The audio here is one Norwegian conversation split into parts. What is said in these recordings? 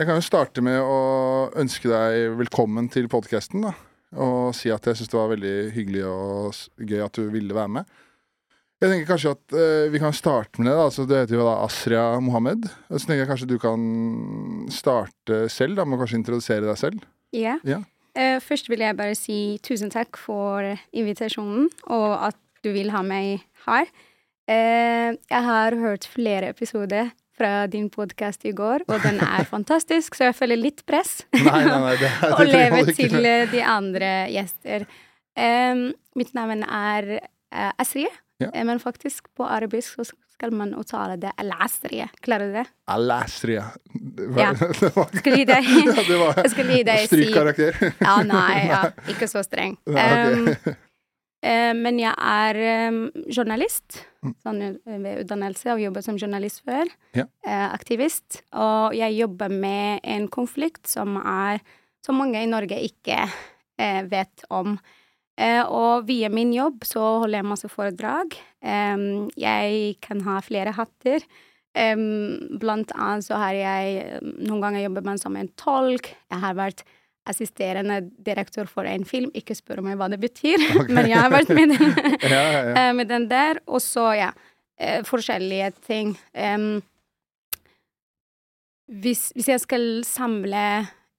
Jeg kan jo starte med å ønske deg velkommen til podkasten. Og si at jeg syns det var veldig hyggelig og gøy at du ville være med. Jeg tenker kanskje at uh, vi kan starte med det. da, altså Du heter jo da Asria Mohammed. Så tenker jeg kanskje du kan starte selv, da, med å kanskje introdusere deg selv. Ja. Ja. Uh, først vil jeg bare si tusen takk for invitasjonen, og at du vil ha meg her. Uh, jeg har hørt flere episoder fra din podkast i går, og den er fantastisk, så jeg føler litt press. Nei, nei, nei, det, det å leve til eh, de andre gjester. Um, mitt navn er uh, Asrie, Ja. eh, men faktisk på arabisk så skal man uttale det Al-Asri. Klarer du det? Al-Asri, Ja. Skal gi deg- ja, det var gi si- Ja, nei, ja, ikke så streng. Nei, ok. Em, eh, men jeg er em, journalist, Mm. sånn eh, ved utdannelse, og jobber som journalist før. Ja. Eh, aktivist. Og jeg jobber med en konflikt som er Som mange i Norge ikke eh, vet om. Eh, og via min jobb så holder jeg masse foredrag. Jeg kan ha flere hatter. Blant annet så har jeg Noen ganger jobbet med en som en tolk. Jeg har vært assisterende direktør for en film. Ikke spør meg hva det betyr, okay. men jeg har vært med den, Ja, ja, eh, med den der. Og så, ja, eh, forskjellige ting. Um, hvis, hvis jeg skal samle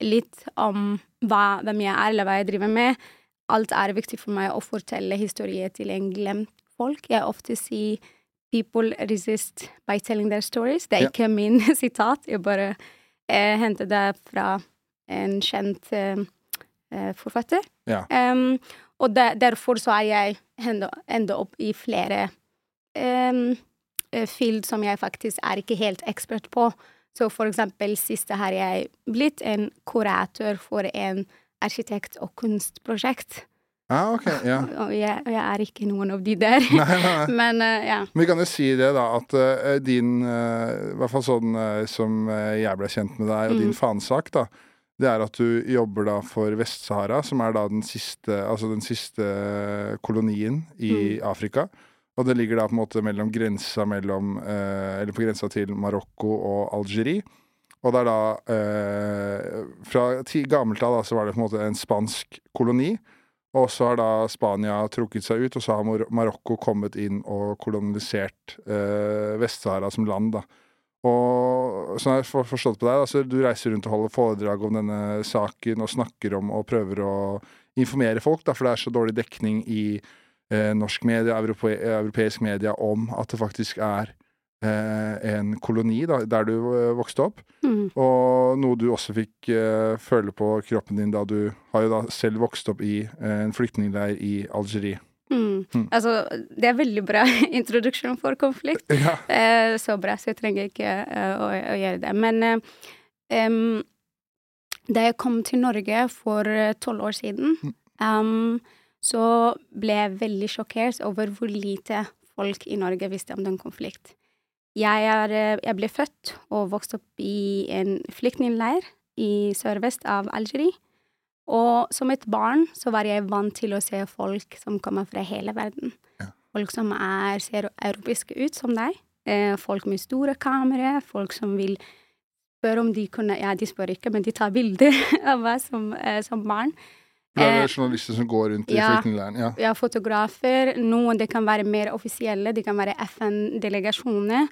litt om hva, hvem jeg er, eller hva jeg driver med, alt er viktig for meg å fortelle historier til en glemt folk. Jeg ofte sier 'people resist by telling their stories'. Det er Ja. ikke min sitat, jeg bare eh, henter det fra en kjent eh, eh, forfatter. Ja. Um, og der, derfor så er jeg enda, opp i flere um, field som jeg faktisk er ikke helt ekspert på. Så for eksempel siste har jeg blitt en kurator for en arkitekt- og kunstprosjekt. Ah, ok, ja. Og jeg, jeg er ikke noen av de der. Nei, nei, nei. Men uh, ja. Men vi kan jo si det, da, at uh, din I hvert fall sånn som jeg ble kjent med deg, og din Mm. fanesak, da. Det er at du jobber da for Vest-Sahara, som er da den siste, altså den siste kolonien i Mm. Afrika. Og det ligger da på en måte mellom grensa mellom eh, Eller på grensa til Marokko og Algerie. Og det er da eh, Fra gammelt av da, så var det på en måte en spansk koloni. Og så har da Spania trukket seg ut, og så har Marokko kommet inn og kolonisert eh, Vest-Sahara som land, da. Og sånn har jeg for- forstått på deg, altså, du reiser rundt og holder foredrag om denne saken og snakker om og prøver å informere folk, da, for det er så dårlig dekning i eh, norsk media, europe europeisk media, om at det faktisk er eh, en koloni da, der du eh, vokste opp. Mm. Og noe du også fikk eh, føle på kroppen din da du har jo da selv vokst opp i eh, en flyktningleir i Algerie. Mm. Mm. Altså, det er veldig bra introduksjon for konflikt. Ja. Eh, så bra, så jeg trenger ikke eh, å, å gjøre det. Men eh, um, da jeg kom til Norge for eh, tolv år siden, um, så ble jeg veldig sjokkert over hvor lite folk i Norge visste om den konflikt. Jeg, er, eh, jeg ble født og vokste opp i en flyktningleir i sørvest av Algerie. Og som et barn så var jeg vant til å se folk som kommer fra hele verden. Ja. Folk som er, ser europeiske ut som deg. Eh, folk med store kamera, folk som vil spørre om de kunne Ja, de spør ikke, men de tar bilder av meg som, eh, som barn. Det er Eh, journalister som går rundt i ja. flyktningleiren. Ja. ja, fotografer. Noen det kan være mer offisielle, det kan være FN-delegasjoner.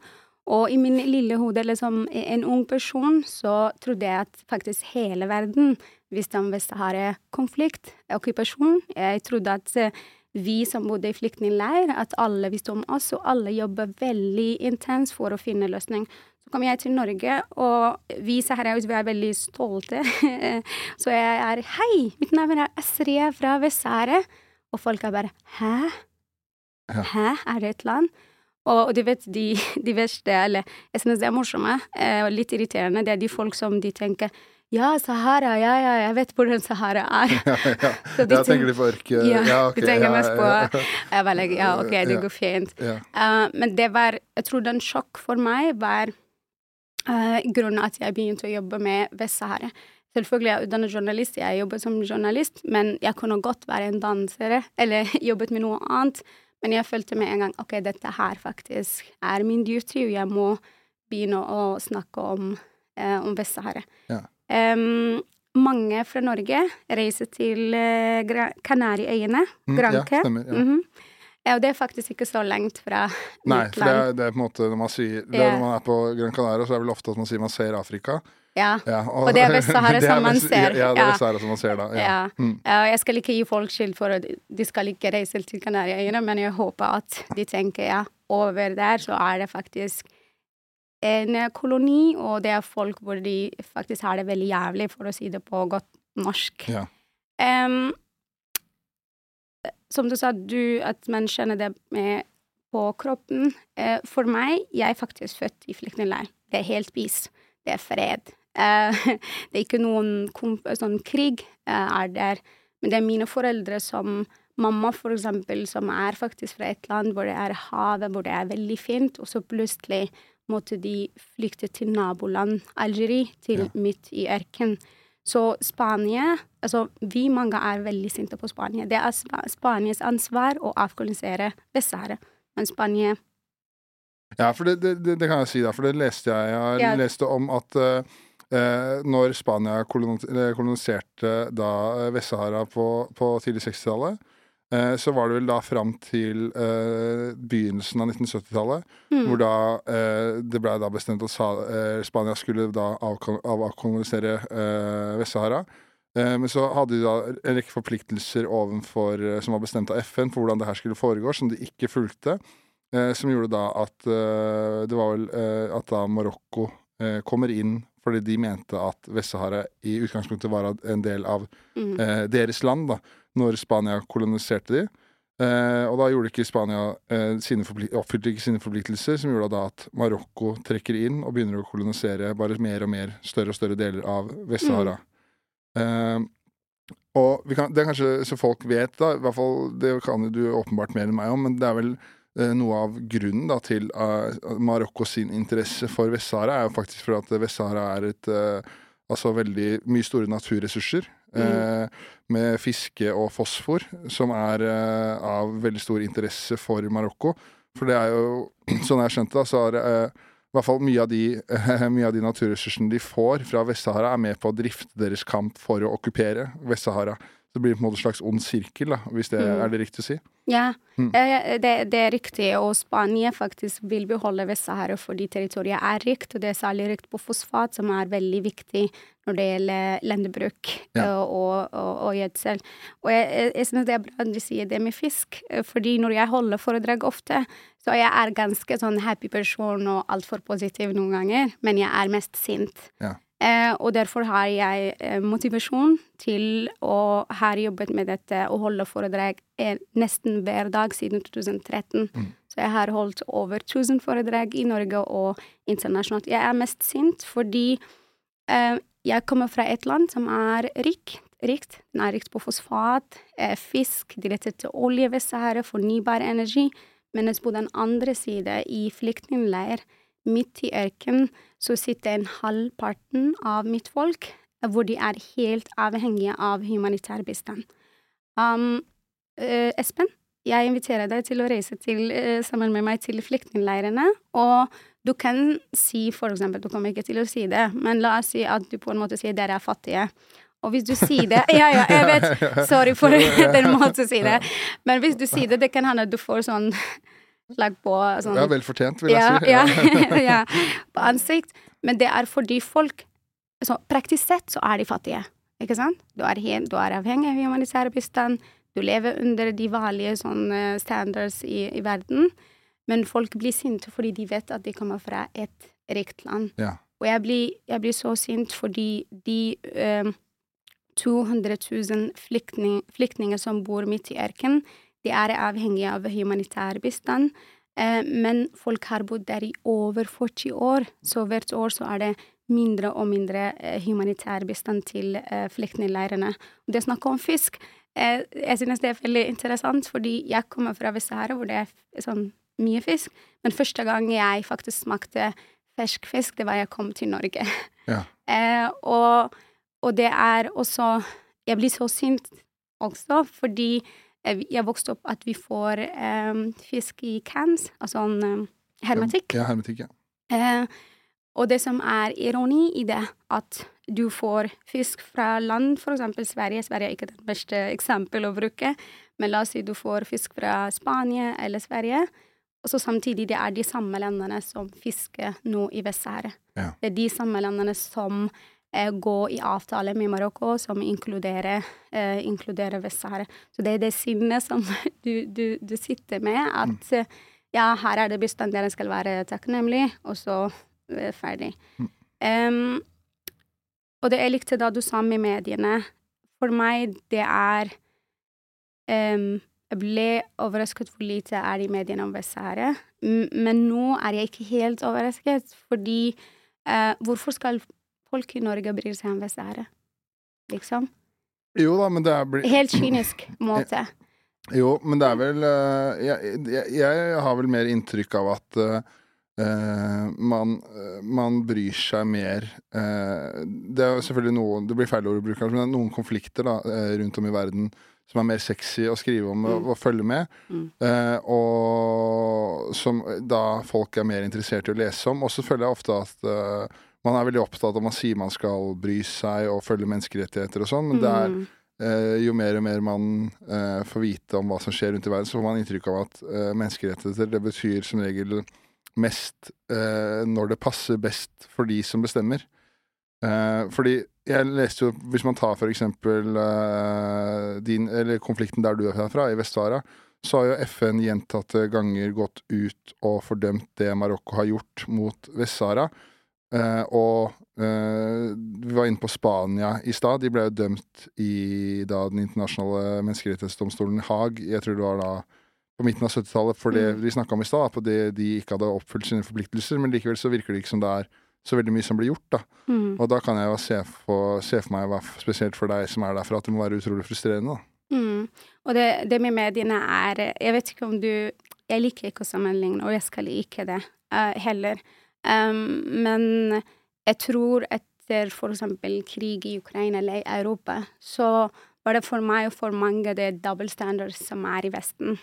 Og i min lille hode, som en ung person, så trodde jeg at faktisk hele verden visste om Vest-Sahara-konflikt, okkupasjon. Jeg trodde at eh, vi som bodde i flyktningleir, at alle visste om oss, og alle jobber veldig intenst for å finne løsning. Så kom jeg til Norge, og vi saharaus vi er veldig stolte. så jeg er Hei, mitt navn er Asriya fra Vest-Sahara. Og folk er bare Hæ? Hæ, er det et land? Og du vet, de, de verste, eller jeg synes det er morsomme eh, og litt irriterende, det er de folk som de tenker ja, Sahara, ja, ja, jeg vet hvordan Sahara er. Ja, ja. Jeg tenker de på ørke Ja, ja, ok. de tenker ja, mest på ja, Jeg bare like, ja, ok, det Ja. går fint. ja. Eh, men det var Jeg tror den sjokk for meg var uh, grunnen at jeg begynte å jobbe med Vest-Sahara. Selvfølgelig er jeg utdannet journalist, jeg jobber som journalist, men jeg kunne godt være en dansere eller jobbet med noe annet. Men jeg følte med en gang ok, dette her faktisk er min duty, og jeg må begynne å snakke om, eh, om Vest-Sahara. Ja. Um, mange fra Norge reiser til uh, Kanariøyene, Mm, Granke. Ja, stemmer. Ja. Mhm. Ja, og det er faktisk ikke så langt fra Nei, mitt for det er, det er på en måte når man sier det Når man er på Gran Canaria, så er det vel ofte at man sier man ser Afrika. Ja. Ja, Og det er Vest-Sahara som man ser. Ja, det er. Vest-Sahara som man ser da. Ja. Ja. Mm. Jeg skal ikke gi folk skyld for at de skal ikke reise til Kanariøyene, men jeg håper at de tenker ja, over der så er det faktisk en koloni, og det er folk hvor de faktisk har det veldig jævlig, for å si det på godt norsk. Ja. Um, som du sa, du, at man kjenner det med på kroppen. Uh, for meg, jeg er faktisk født i flyktningleir. Det er helt peace. Det er fred. Eh, det er ikke noen sånn krig eh, er der. Men det er mine foreldre som Mamma, for eksempel, som er faktisk fra et land hvor det er havet, hvor det er veldig fint, og så plutselig måtte de flykte til naboland, Algerie, til Ja. midt i ørken. Så Spania Altså, vi mange er veldig sinte på Spania. Det er Sp Spanias ansvar å avkolonisere Vest-Sahara. Men Spania Ja, for det, det, det, kan jeg si, da. For det leste jeg. Jeg Ja. leste om at eh, når Spania koloniserte da eh, Vest-Sahara på, på tidlig 60-tallet, eh, så var det vel da fram til eh, begynnelsen av 1970-tallet, Mm. hvor da eh, det blei da bestemt at eh, Spania skulle da avkolonisere eh, Vest-Sahara. Eh, men så hadde de da en rekke forpliktelser ovenfor, eh, som var bestemt av FN for hvordan det her skulle foregå, som de ikke fulgte. Eh, som gjorde da at eh, det var vel eh, at da Marokko eh, kommer inn fordi de mente at Vest-Sahara i utgangspunktet var en del av mm. eh, deres land, da, når Spania koloniserte de. Eh, og da gjorde ikke Spania eh, sine oppfylte ikke sine forpliktelser, som gjorde da at Marokko trekker inn og begynner å kolonisere bare mer og mer større og større deler av Vest-Sahara. Eh, og vi kan, det er kanskje så folk vet, da, i hvert fall det kan jo du åpenbart mer enn meg om, men det er vel noe av grunnen da til uh, Marokko sin interesse for Vest-Sahara er jo faktisk for at Vest-Sahara er et eh, altså veldig mye store naturressurser. eh, med fiske og fosfor, som er eh, av veldig stor interesse for Marokko. For det er jo, sånn jeg har skjønt det, så er eh, i hvert fall mye av, de, mye av de naturressursene de får fra Vest-Sahara, er med på å drifte deres kamp for å okkupere Vest-Sahara. Det blir på en måte en slags ond sirkel, da, hvis det Mm. er det riktig å si. Ja, Mm. eh, det, det er riktig. Og Spania faktisk vil beholde Vest-Sahara fordi territoriet er rikt, og det er særlig rikt på fosfat, som er veldig viktig når det gjelder landbruk Ja. eh, og, og, og gjødsel. Og jeg, jeg, synes det er bra at du sier det med fisk, eh, fordi når jeg holder foredrag ofte, så jeg er ganske sånn happy person og altfor positiv noen ganger, men jeg er mest sint. Ja. Eh, og derfor har jeg eh, motivasjon til å har jobbet med dette og holde foredrag eh, nesten hver dag siden 2013. Mm. Så jeg har holdt over 1000 foredrag i Norge og internasjonalt. Jeg er mest sint fordi eh, jeg kommer fra et land som er rikt. rikt. Den er rikt på fosfat, eh, fisk, direkte til olje, Vest-Sahara, fornybar energi. Mens på den andre side, i flyktningleir, midt i ørkenen, så sitter en halvparten av mitt folk hvor de er helt avhengige av humanitær bistand. Um, uh, Espen, jeg inviterer deg til å reise til, uh, sammen med meg til flyktningleirene, og du kan si for eksempel, du kommer ikke til å si det, men la oss si at du på en måte sier dere er fattige. Og hvis du sier det Ja, ja, jeg vet, sorry for den måten å si det, men hvis du sier det, det kan hende at du får sånn slag på sånn Ja, vel fortjent, vil jeg ja, si. ja, ja, på ansikt. Men det er fordi folk så Praktisk sett så er de fattige, ikke sant? Du er, du er avhengig av humanitær bistand, du lever under de vanlige sånn eh, standards i, i verden, men folk blir sinte fordi de vet at de kommer fra et rikt land. Ja. Og jeg blir, jeg blir så sint fordi de eh, 200 000 flyktning, flyktninger som bor midt i ørkenen, de er avhengige av humanitær bistand. Eh, men folk har bodd der i over 40 år, så hvert år så er det mindre og mindre eh, humanitær bistand til eh, flyktningleirene. Det å snakke om fisk, jeg synes det er veldig interessant, fordi jeg kommer fra Vest-Sahara, hvor det er sånn mye fisk. Men første gang jeg faktisk smakte fersk fisk, det var jeg kom til Norge. Ja. Og, og det er også Jeg blir så sint også, fordi jeg vokste opp at vi får um, fisk i cans, altså en um, hermetikk. Ja, hermetikk, ja. Uh, og det som er ironi i det, at du får fisk fra land, eksempel Sverige. Sverige er ikke det beste eksempelet å bruke, men la oss si du får fisk fra Spania eller Sverige. Og så samtidig det er de samme landene som fisker nå i Vest-Sahara. Ja. Det er de samme landene som eh, går i avtale med Marokko, som inkluderer, eh, inkluderer Vest-Sahara. Så det er det sinnet som du, du, du sitter med, at eh, ja, her er det bestanddelen skal være takknemlig, og så eh, ferdig. Em, og det jeg likte da du sa med mediene, for meg det er um, Jeg ble overrasket hvor lite er i mediene om Vest-Sahara, men nå er jeg ikke helt overrasket, fordi uh, Hvorfor skal folk i Norge bryr seg om Vest-Sahara? Liksom. Jo da, men det er bli- Helt kynisk måte. Jo, men det er vel eh, jeg, jeg, jeg har vel mer inntrykk av at eh, man, man bryr seg mer uh, Det er selvfølgelig noen Det blir feil ord å bruke, men det er noen konflikter da, rundt om i verden som er mer sexy å skrive om og, og følge med. Mm. Uh, og som da folk er mer interessert i å lese om. Og så føler jeg ofte at eh, man er veldig opptatt av man sier man skal bry seg og følge menneskerettigheter og sånn, men det er Mm. Eh, jo mer og mer man eh, får vite om hva som skjer rundt i verden, så får man inntrykk av at eh, menneskerettigheter det betyr som regel mest eh, når det passer best for de som bestemmer. Eh, fordi jeg leste jo, hvis man tar for eksempel eh, din, eller konflikten der du er fra, i Vest-Sahara, så har jo FN gjentatte ganger gått ut og fordømt det Marokko har gjort mot Vest-Sahara. Eh, og eh, vi var inne på Spania i stad. De ble jo dømt i da, Den internasjonale menneskerettighetsdomstolen i Haag. Jeg tror det var da på midten av 70-tallet, for det Mm. vi snakka om i stad, på det de ikke hadde oppfylt sine forpliktelser. Men likevel så virker det ikke som det er så veldig mye som blir gjort, da. Mm. Og da kan jeg jo se for, se for meg, spesielt for deg som er derfra, at det må være utrolig frustrerende, da. Mm. Og det, det med mediene er Jeg vet ikke om du Jeg liker ikke å sammenligne, og jeg skal ikke det uh, heller. Um, men jeg tror etter eksempel krig i Ukraina eller i Europa, så var det for meg og for mange det double standards som er i Vesten.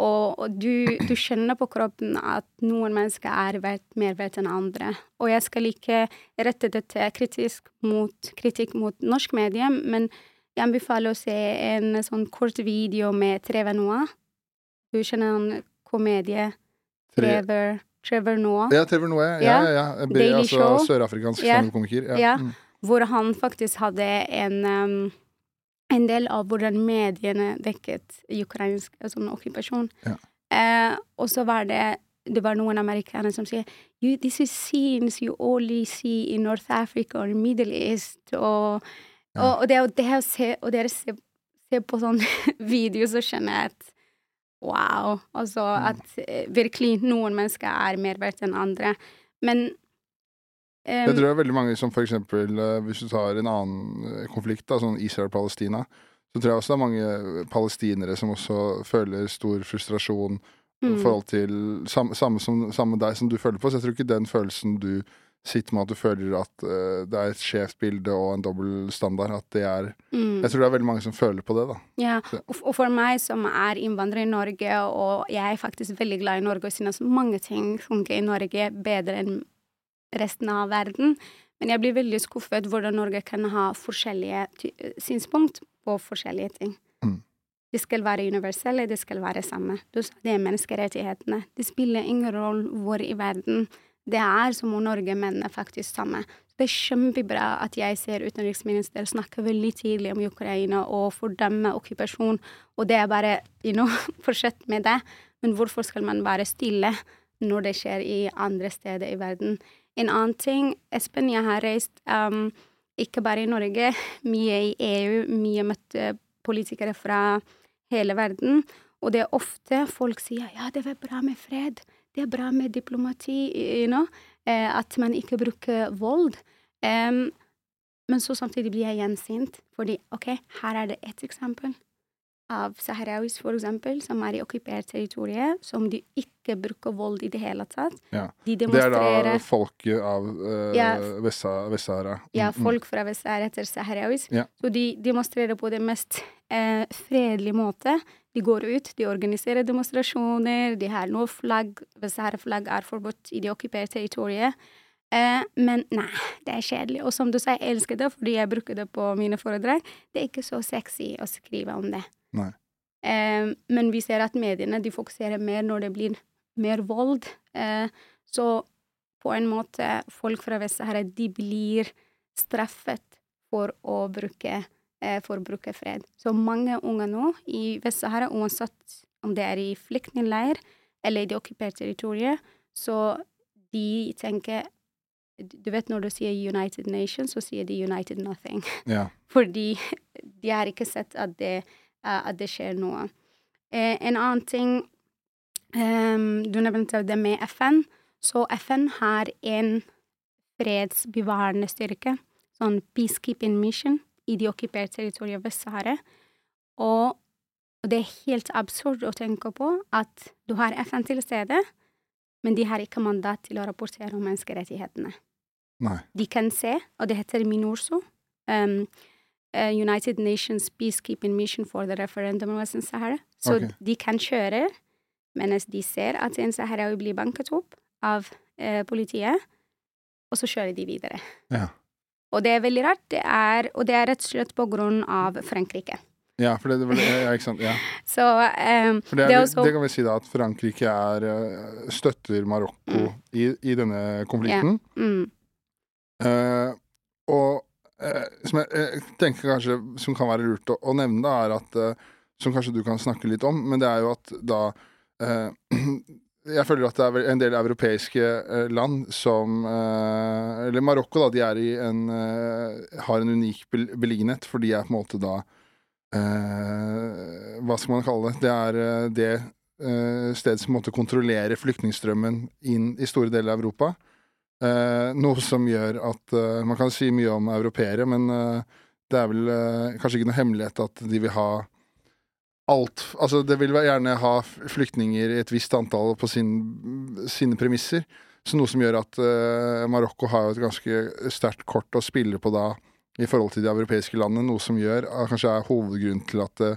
Og, og du, du skjønner på kroppen at noen mennesker er verdt, mer verdt enn andre. Og jeg skal ikke rette dette kritisk mot, kritikk mot norsk medie, men jeg anbefaler å se en sånn kort video med Trevor Noah. Du kjenner han komedie Tre- Trevor, Trevor Noah? Ja, Trevor Noah, Ja, Ja. ja, ja. Be- Daily altså, Show. Sørafrikansk yeah. standup-komiker. Ja. Ja. Mm. Hvor han faktisk hadde en, um, en del av hvordan mediene dekket ukrainsk sånn okkupasjon. Ja. Uh, og så var det det var noen amerikanere som sier you, This is scenes you only see in North Africa or Middle East. Og, Ja. og, og det, det å se, og dere ser, ser på sånne videoer, så skjønner jeg at Wow. Altså Mm. at eh, virkelig noen mennesker er mer verdt enn andre. Men Jeg um, tror det er veldig mange som eksempel, eh, hvis du tar en annen konflikt, da, sånn Israel-Palestina, så tror jeg også det er mange palestinere som også føler stor frustrasjon i mm. forhold til samme, samme, som, samme deg som du føler på. Så jeg tror ikke den følelsen du sitter med, at du føler at uh, det er et skjevt bilde og en dobbel standard, at det er mm. Jeg tror det er veldig mange som føler på det, da. Ja, og og for meg som er innvandrer i Norge, og jeg er faktisk veldig glad i Norge og synes mange ting funker i Norge bedre enn resten av verden, men jeg blir veldig skuffet hvordan Norge kan ha forskjellige ty- synspunkt på forskjellige ting. Mm. De skal være universelle, de skal være samme. Du sa det er menneskerettighetene. Det spiller ingen rolle hvor i verden det er, som om Norge mener faktisk samme. Det er kjempebra at jeg ser utenriksminister snakke veldig tidlig om Ukraina og fordømme okkupasjon, og det er bare you know, fortsett med det. Men hvorfor skal man være stille når det skjer i andre steder i verden? En annen ting, Espen, jeg har reist um, ikke bare i Norge, mye i EU, mye møtte politikere fra hele verden. Og det er ofte folk sier ja, det var bra med fred, det er bra med diplomati, you know? eh, at man ikke bruker vold. Um, men så samtidig blir jeg gjensint, fordi OK, her er det ett eksempel av saharauis, for eksempel, som er i okkupert territorium, som de ikke bruker vold i det hele tatt. Ja. De Det er da folket av uh, Ja. Vest-Sahara. Mm, Ja, mm. folk fra Vest-Sahara etter saharauis. Ja. Så de demonstrerer på den mest uh, fredelige måte. De går ut, de organiserer demonstrasjoner, de har noe flagg Vest-Sahara-flagg er forbudt i det okkuperte territoriet. Eh, men nei, det er kjedelig. Og som du sa, jeg elsker det fordi jeg bruker det på mine foredrag. Det er ikke så sexy å skrive om det. Eh, men vi ser at mediene de fokuserer mer når det blir mer vold. Eh, så på en måte, folk fra Vest-Sahara, de blir straffet for å bruke, eh, for å bruke fred. Så mange unge nå i Vest-Sahara, uansett om det er i flyktningleir eller i det okkuperte territoriet, så de tenker Du vet når du sier United Nations, så sier de United Nothing. Ja. Fordi de har ikke sett at det, eh, at det skjer noe. Eh, en annen ting um, Du nevnte det med FN. Så FN har en fredsbevarende styrke, sånn peacekeeping mission, i de okkuperte territoriene Vest-Sahara. Og, det er helt absurd å tenke på at du har FN til stede, men de har ikke mandat til å rapportere om menneskerettighetene Nei. de kan se, og det heter MINURSO. Um, uh, United Nations Peacekeeping Mission for the Referendum of Western Sahara. Så okay. de kan kjøre mens de ser at en saharawi blir banket opp av uh, politiet, og så kjører de videre. Ja. Og det er veldig rart, det er, og det er rett og slett på grunn av Frankrike. ja, for det, det, det ja, ikke sant. Ja. Så um, For det, er, også det kan vi si da at Frankrike er, eh, støtter Marokko Mm. i, i denne konflikten. mm, Uh, og uh, som jeg, jeg tenker kanskje som kan være lurt å, å nevne, da, er at Som kanskje du kan snakke litt om, men det er jo at da Jeg føler at det er en del europeiske eh, land som eh, Eller Marokko, da. De er i en eh, har en unik beliggenhet, for de er på en måte da Hva skal man kalle det? Det er det stedet som måte kontrollerer flyktningstrømmen inn i store deler av Europa. Noe som gjør at Man kan si mye om europeere, men det er vel kanskje ikke noe hemmelighet at de vil ha alt Altså, det vil gjerne ha flyktninger i et visst antall på sin, sine premisser. Så noe som gjør at uh, Marokko har jo et ganske sterkt kort å spille på da i forhold til de europeiske landene, noe som gjør uh, kanskje er hovedgrunnen til at det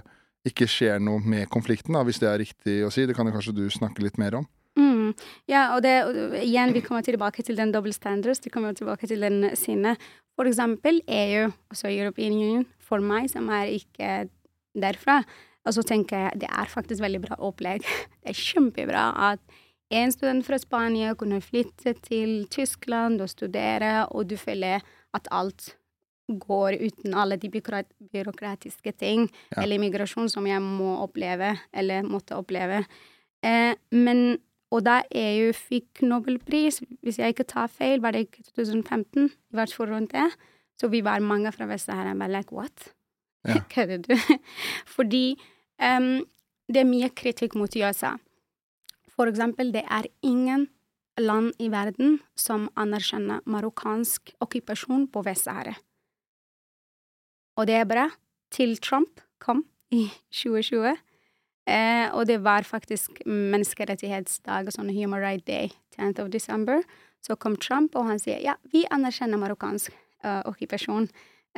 ikke skjer noe med konflikten, da, hvis det er riktig å si. Det kan jo kanskje du snakke litt mer om? Mm. Ja, og det, igjen, vi kommer tilbake til den double standards, vi kommer tilbake til den sinnet. For eksempel EU, altså European Union, for meg som er ikke derfra, og så tenker jeg det er faktisk veldig bra opplegg. Det er kjempebra at en student fra Spania kunne flytte til Tyskland og studere, og du føler at alt går uten alle de byråkratiske ting, Ja. eller migrasjon som jeg må oppleve, eller måtte oppleve. Eh, men og da EU fikk nobelpris, hvis jeg ikke tar feil, var det ikke 2015, i hvert fall rundt det, så vi var mange fra Vest-Sahara like, what? Ja. Kødder du? Fordi em, det er mye kritikk mot USA. For eksempel, det er ingen land i verden som anerkjenner marokkansk okkupasjon på Vest-Sahara. Og det er bra, til Trump kom i 2020. Eh, og det var faktisk menneskerettighetsdag, sånn Human Rights Day, 10th of December. Så kom Trump, og han sier ja, vi anerkjenner marokkansk uh, okkupasjon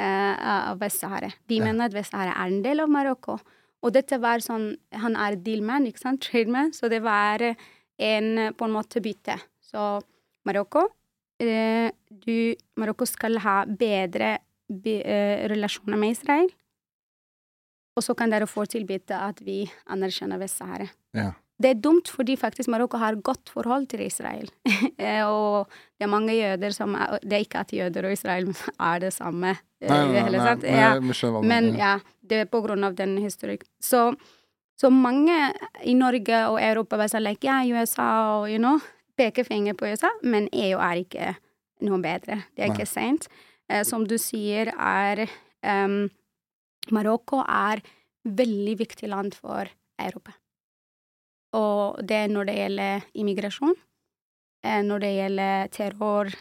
uh, av Vest-Sahara. Vi Ja. mener at Vest-Sahara er en del av Marokko. Og dette var sånn Han er dealman, ikke sant? Trademan. Så det var en eh, på en måte bytte. Så Marokko eh, du, Marokko skal ha bedre be, eh, relasjoner med Israel. Og så kan dere få tilbudet at vi anerkjenner Vest-Sahara. Ja. Det er dumt fordi faktisk Marokko har godt forhold til Israel. Eh, og det er mange jøder som er, Det er ikke at jøder og Israel er det samme. eh, Nei, nei, nei, hele nei, men Ja. Men ja, det er på grunn av den historien. Så, så mange i Norge og Europa bare sier like, ja, USA og you know, peker finger på USA, men EU er ikke noe bedre. Det er Nei. ikke sent. Eh, som du sier, er um, Marokko er veldig viktig land for Europa. Og det er når det gjelder immigrasjon, eh, når det gjelder terror,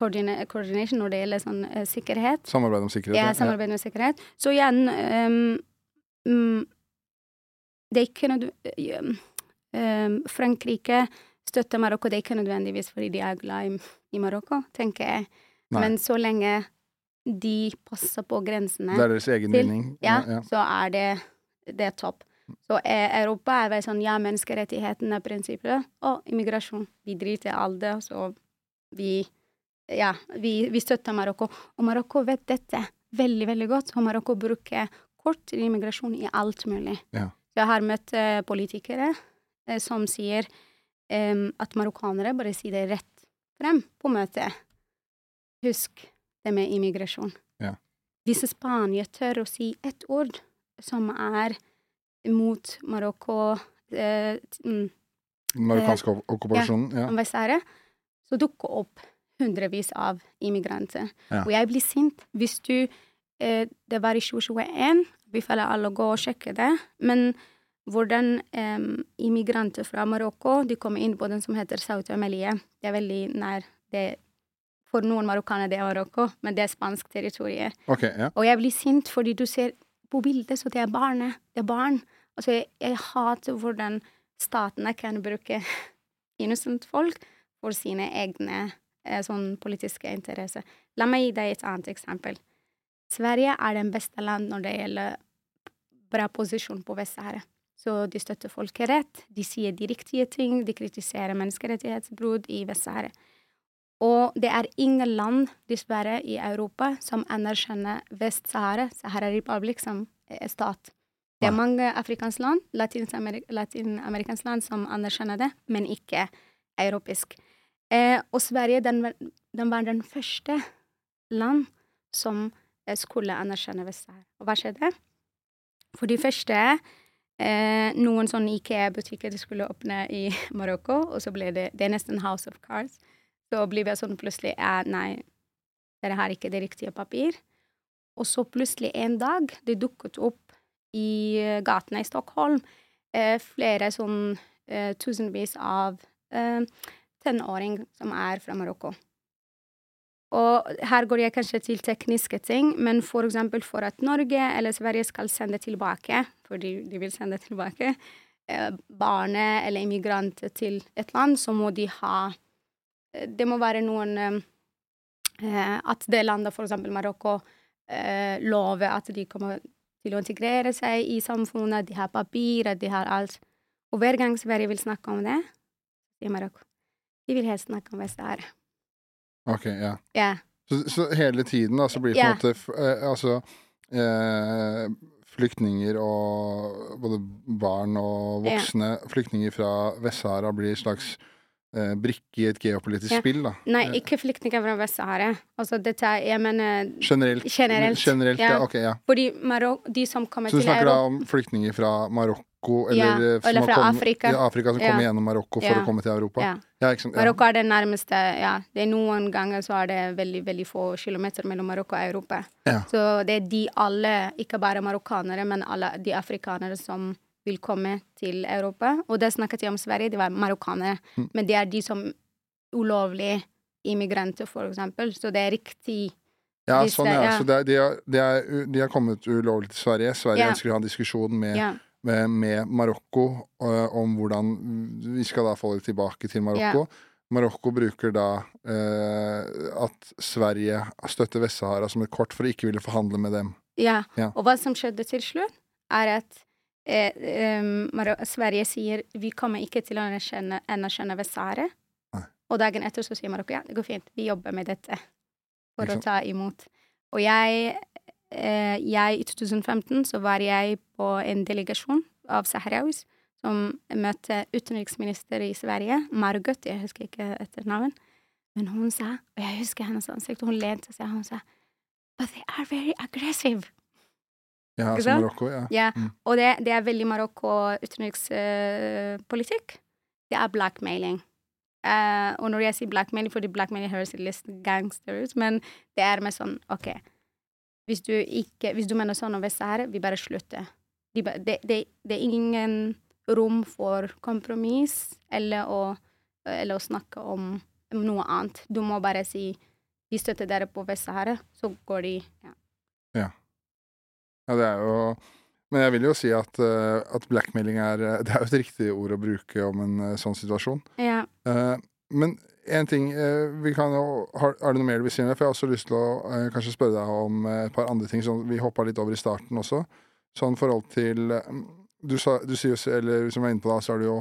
koordinasjon når det gjelder sånn eh, sikkerhet. Samarbeid om sikkerhet? Ja, samarbeid om sikkerhet. Så igjen um, Det er ikke nødvendig um, Frankrike støtter Marokko, det er ikke nødvendigvis fordi de er glad i, i Marokko, tenker jeg. Nei. Men så lenge de passer på grensene Det er deres egen til- vinning? ja, ja. så er det, det er topp. Så eh, Europa er vel sånn ja, menneskerettighetene, prinsippet, og immigrasjon. Vi driter i alt det, så vi Ja, vi, vi støtter Marokko. Og Marokko vet dette veldig, veldig godt, og Marokko bruker kort til immigrasjon i alt mulig. Ja. Jeg har møtt eh, politikere eh, som sier em, at marokkanere bare sier det rett frem på møtet. Husk det med immigrasjon. Ja. Hvis Spania tør å si ett ord som er mot Marokko eh, mm, Den marokkanske ok- okkupasjonen? Ja. Vest-Sahara, så dukker opp hundrevis av immigranter. Ja. Og jeg blir sint hvis du eh, Det var i 2021, vi føler alle gå og sjekke det, men hvordan eh, immigranter fra Marokko de kommer inn på den som heter Sauti Amelie. Det er veldig nær det For noen marokkanere det er Marokko, men det er spansk territorium. Okay, ja. Og jeg blir sint fordi du ser på bildet, så det er barnet. Det er barn. Altså, jeg, jeg hater hvordan statene kan bruke innocent folk for sine egne eh, sånn politiske interesser. La meg gi deg et annet eksempel. Sverige er den beste land når det gjelder bra posisjon på Vest-Sahara. Så de støtter folkerett, de sier de riktige ting, de kritiserer menneskerettighetsbrudd i Vest-Sahara. Og det er ingen land, dessverre, i Europa som anerkjenner Vest-Sahara, Sahara Republic, som eh, stat. Det er mange afrikanske land, latinamerikanske latin land, som anerkjenner det, men ikke europeisk. Eh, og Sverige, den, den var den første land som eh, skulle anerkjenne Vest-Sahara. Og hva skjedde? For de første eh, noen sånne IKEA-butikker skulle åpne i Marokko, og så ble det Det er nesten House of Cards. Så blir vi sånn plutselig ja, Nei, dere har ikke det riktige papir. Og så plutselig en dag, det dukket opp i eh, gatene i Stockholm eh, flere sånn eh, tusenvis av tenåringer tenåring som er fra Marokko. Og her går jeg kanskje til tekniske ting, men for eksempel for at Norge eller Sverige skal sende tilbake, fordi de vil sende tilbake, eh, barnet eller immigranter til et land, så må de ha eh, Det må være noen eh, eh, At det landet, for eksempel Marokko, eh, lover at de kommer til å integrere seg i samfunnet, de har papirer, de har alt. Og hver gang Sverige vil snakke om det, i Marokko de vil helst snakke om Vest-Sahara. Ok, ja. Ja. Så, så hele tiden da, så blir det på en Ja. måte eh, Altså eh, Flyktninger og både barn og Ja. voksne flyktninger fra Vest-Sahara blir en slags brikke i et geopolitisk Ja. spill, da. Nei, Eh, ikke flyktninger fra Vest-Sahara. Altså, dette er Jeg mener Generelt. Generelt, Generelt, ja. ja. Ok, ja. Fordi Marok de som kommer til Europa Så du snakker da om flyktninger fra Marokko, eller, Ja, eh, eller fra kommet- Afrika. Afrika som kommer gjennom Marokko for å komme til Europa. ja. Ikke sant? Ja. Marokko er det nærmeste Ja, det er noen ganger så er det veldig, veldig få kilometer mellom Marokko og Europa. Så det er de alle, ikke bare marokkanere, men alle de afrikanere som vil komme til Europa. Og det snakket jeg om Sverige, de var marokkanere. Mm. Men det er de som ulovlige immigranter, for eksempel. Så det er riktig Ja, Hvis sånn, det- ja. Så det er, de, har, de, er, de har kommet ulovlig til Sverige. Sverige Ja. ønsker å ha en diskusjon med, Ja. med, med Marokko uh, om hvordan vi skal da få det tilbake til Marokko. Marokko bruker da uh, at Sverige støtter Vest-Sahara som et kort for å ikke ville forhandle med dem. Ja. Ja. Og hva som skjedde til slutt, er at eh, eh, Sverige sier vi kommer ikke til å anerkjenne, anerkjenne Vest-Sahara. Og dagen etter så sier Marokko ja, det går fint, vi jobber med dette for å ta imot. Og jeg, eh, jeg I 2015 så var jeg på en delegasjon av saharauis som møtte utenriksminister i Sverige, Margot, jeg husker ikke etternavn, men hun sa, og jeg husker hennes ansikt, hun lente seg, hun sa But they are very aggressive. Ja, som? Marokko, ja. Ja, Mm. og det, det er veldig Marokko-utenrikspolitikk. det er blackmailing. Uh, og når jeg sier blackmailing, fordi blackmailing høres litt gangster ut, men det er med sånn OK, hvis du ikke Hvis du mener sånn om Vest-Sahara, vi bare slutter. De, det, det, det er ingen rom for kompromiss eller å, eller å snakke om noe annet. Du må bare si de støtter dere på Vest-Sahara, så går de ja. ja. Ja, det er jo Men jeg vil jo si at, uh, at blackmailing er Det er jo et riktig ord å bruke om en uh, sånn situasjon. Ja. Men en ting vi kan jo, har, du noe mer du vil si om det? For jeg har også lyst til å kanskje spørre deg om et par andre ting. Sånn, vi hoppa litt over i starten også. Sånn forhold til Du, sa, du sier jo, eller som jeg er inne på da, så er du jo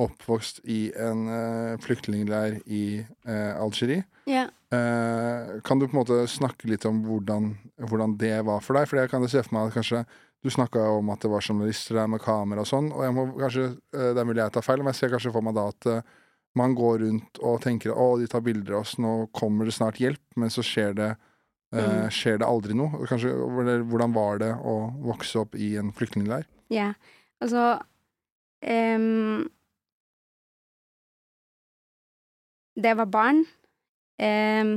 oppvokst i en uh, flyktningleir i uh, Algerie. Yeah. Uh, kan du på en måte snakke litt om hvordan, hvordan det var for deg? For jeg kan se for meg at kanskje du snakka om at det var journalister der med kamera og sånn, og jeg må kanskje, uh, det er mulig jeg tar feil, men jeg ser kanskje for meg da at man går rundt og tenker å, de tar bilder av oss, nå kommer det snart hjelp, men så skjer det, mm. skjer det aldri noe. Kanskje, hvordan var det å vokse opp i en flyktningleir? Ja, altså um jeg var barn um,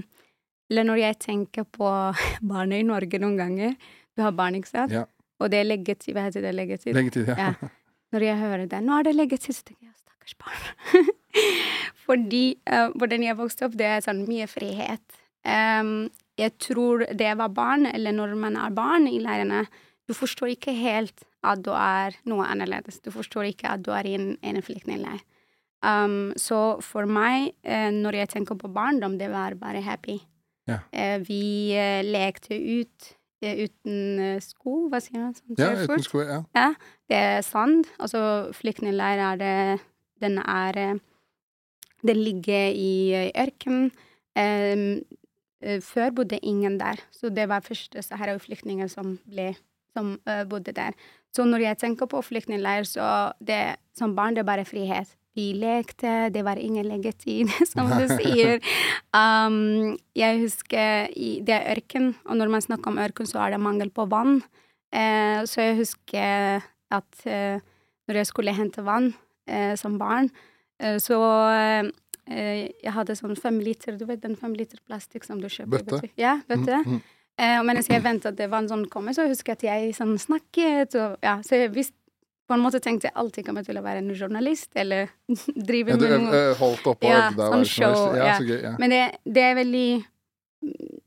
Eller når jeg tenker på barnet i Norge noen ganger Du har barn, ikke sant? Ja. Og det er leggetid. Hva heter det? Leggetid? Leggetid, ja. ja. Når jeg hører det 'Nå er det leggetid', så tenker jeg 'stakkars barn'. Fordi uh, hvordan jeg vokste opp, det er sånn mye frihet. Um, jeg tror det var barn, eller når man er barn i leirene, du forstår ikke helt at du er noe annerledes. Du forstår ikke at du er i en, en flyktningleir. Um, så for meg, eh, når jeg tenker på barndom, det var bare happy. Ja. Eh, vi eh, lekte ut eh, uten eh, sko, hva sier man? Sånn, ja, uten sko, ja. ja. Det er sand. Altså flyktningleir er det Den er eh, Den ligger i ørkenen. før bodde ingen der, så det var første Sahara-flyktninger som ble som bodde der. Så når jeg tenker på flyktningleir, så det som barn, det er bare frihet. Vi lekte, det var ingen leggetid, som du sier. Um, jeg husker i, Det er ørken, og når man snakker om ørken, så er det mangel på vann. Uh, så jeg husker at uh, når jeg skulle hente vann uh, som barn, så jeg hadde sånn fem liter Du vet den fem liter plastikk som du kjøper? Bøtte? Ja, bøtte. Mm, mm. og mens jeg ventet at det vann sånn kom, så husker jeg at jeg sånn snakket, og ja, så jeg visste på en måte tenkte jeg alltid kommer til å være en journalist, eller drive ja, med noe Holdt opp ja, sånn show. Ja, gøy, ja. Men det, det, er veldig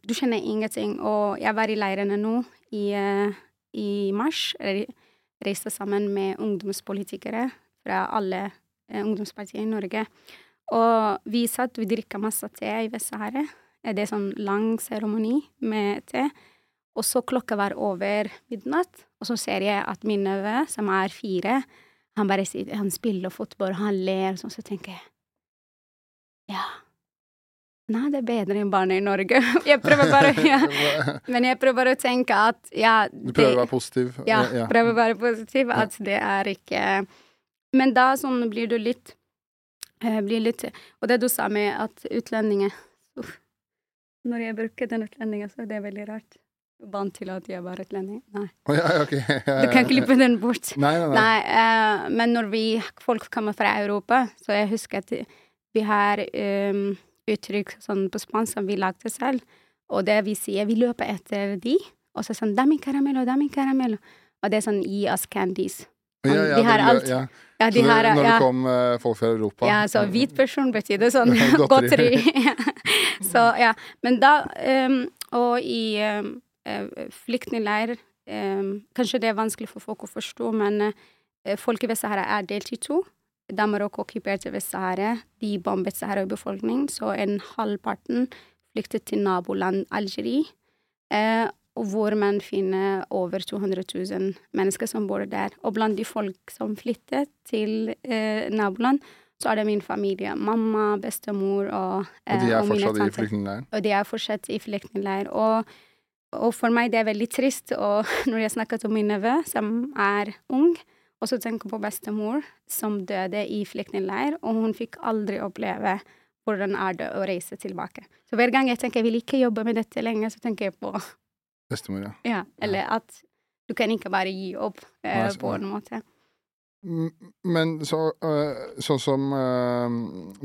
Du kjenner ingenting. Og jeg var i leirene nå i, uh, i mars. Reiste sammen med ungdomspolitikere fra alle ungdomspartier i Norge. Og vi satt, vi drikka masse te i Vest-Sahara. Det er sånn lang seremoni med te. Og så klokka var over midnatt, og så ser jeg at min nevø, som er fire, han bare Han spiller fotball, han ler, sånn, så tenker jeg Ja. Nei, det er bedre enn barna i Norge. jeg prøver bare ja. Men jeg prøver å tenke at ja Du prøver å være positiv? Ja, ja. prøver å være positiv. At det er ikke Men da sånn blir du litt uh, Blir litt Og det du sa med at utlendinger Uff. Når jeg bruker den utlendingen, så er det veldig rart vant til at jeg var utlending. Nei. Oh, ja, okay. du kan klippe den bort. Nei, nei, nei. uh, men når vi, folk kommer fra Europa, så jeg husker at vi har um, uttrykk sånn på spansk som vi lagde selv, og det vi sier, vi løper etter de, og så sånn 'dami caramello, dami caramello'. og det er sånn 'gi oss candies'. Ja, ja, de har alt. Ja. Ja, de har, når det kom uh, folk fra Europa Ja, så hvit person betyr det sånn godteri. så ja. Men da um, Og i um, flyktningleir eh, Kanskje det er vanskelig for folk å forstå, men eh, folk i Vest-Sahara er delt i to. Da Marokko okkuperte Vest-Sahara, de bombet Sahara-befolkningen, så en halvparten flyktet til naboland Algerie, hvor man finner over 200 000 mennesker som bor der. Og blant de folk som flyttet til naboland, så er det min familie. Mamma, bestemor og eh, Og de er fortsatt i flyktningleir? Og de er fortsatt i flyktningleir. Og og for meg det er veldig trist og når jeg snakker til min nevø, som er ung, og så tenker på bestemor som døde i flyktningleir, og hun fikk aldri oppleve hvordan er det å reise tilbake. Så hver gang jeg tenker jeg vil ikke jobbe med dette lenger, så tenker jeg på Bestemor, ja. ja eller at du kan ikke bare gi opp eh, på en måte. Men så, øh, sånn som øh,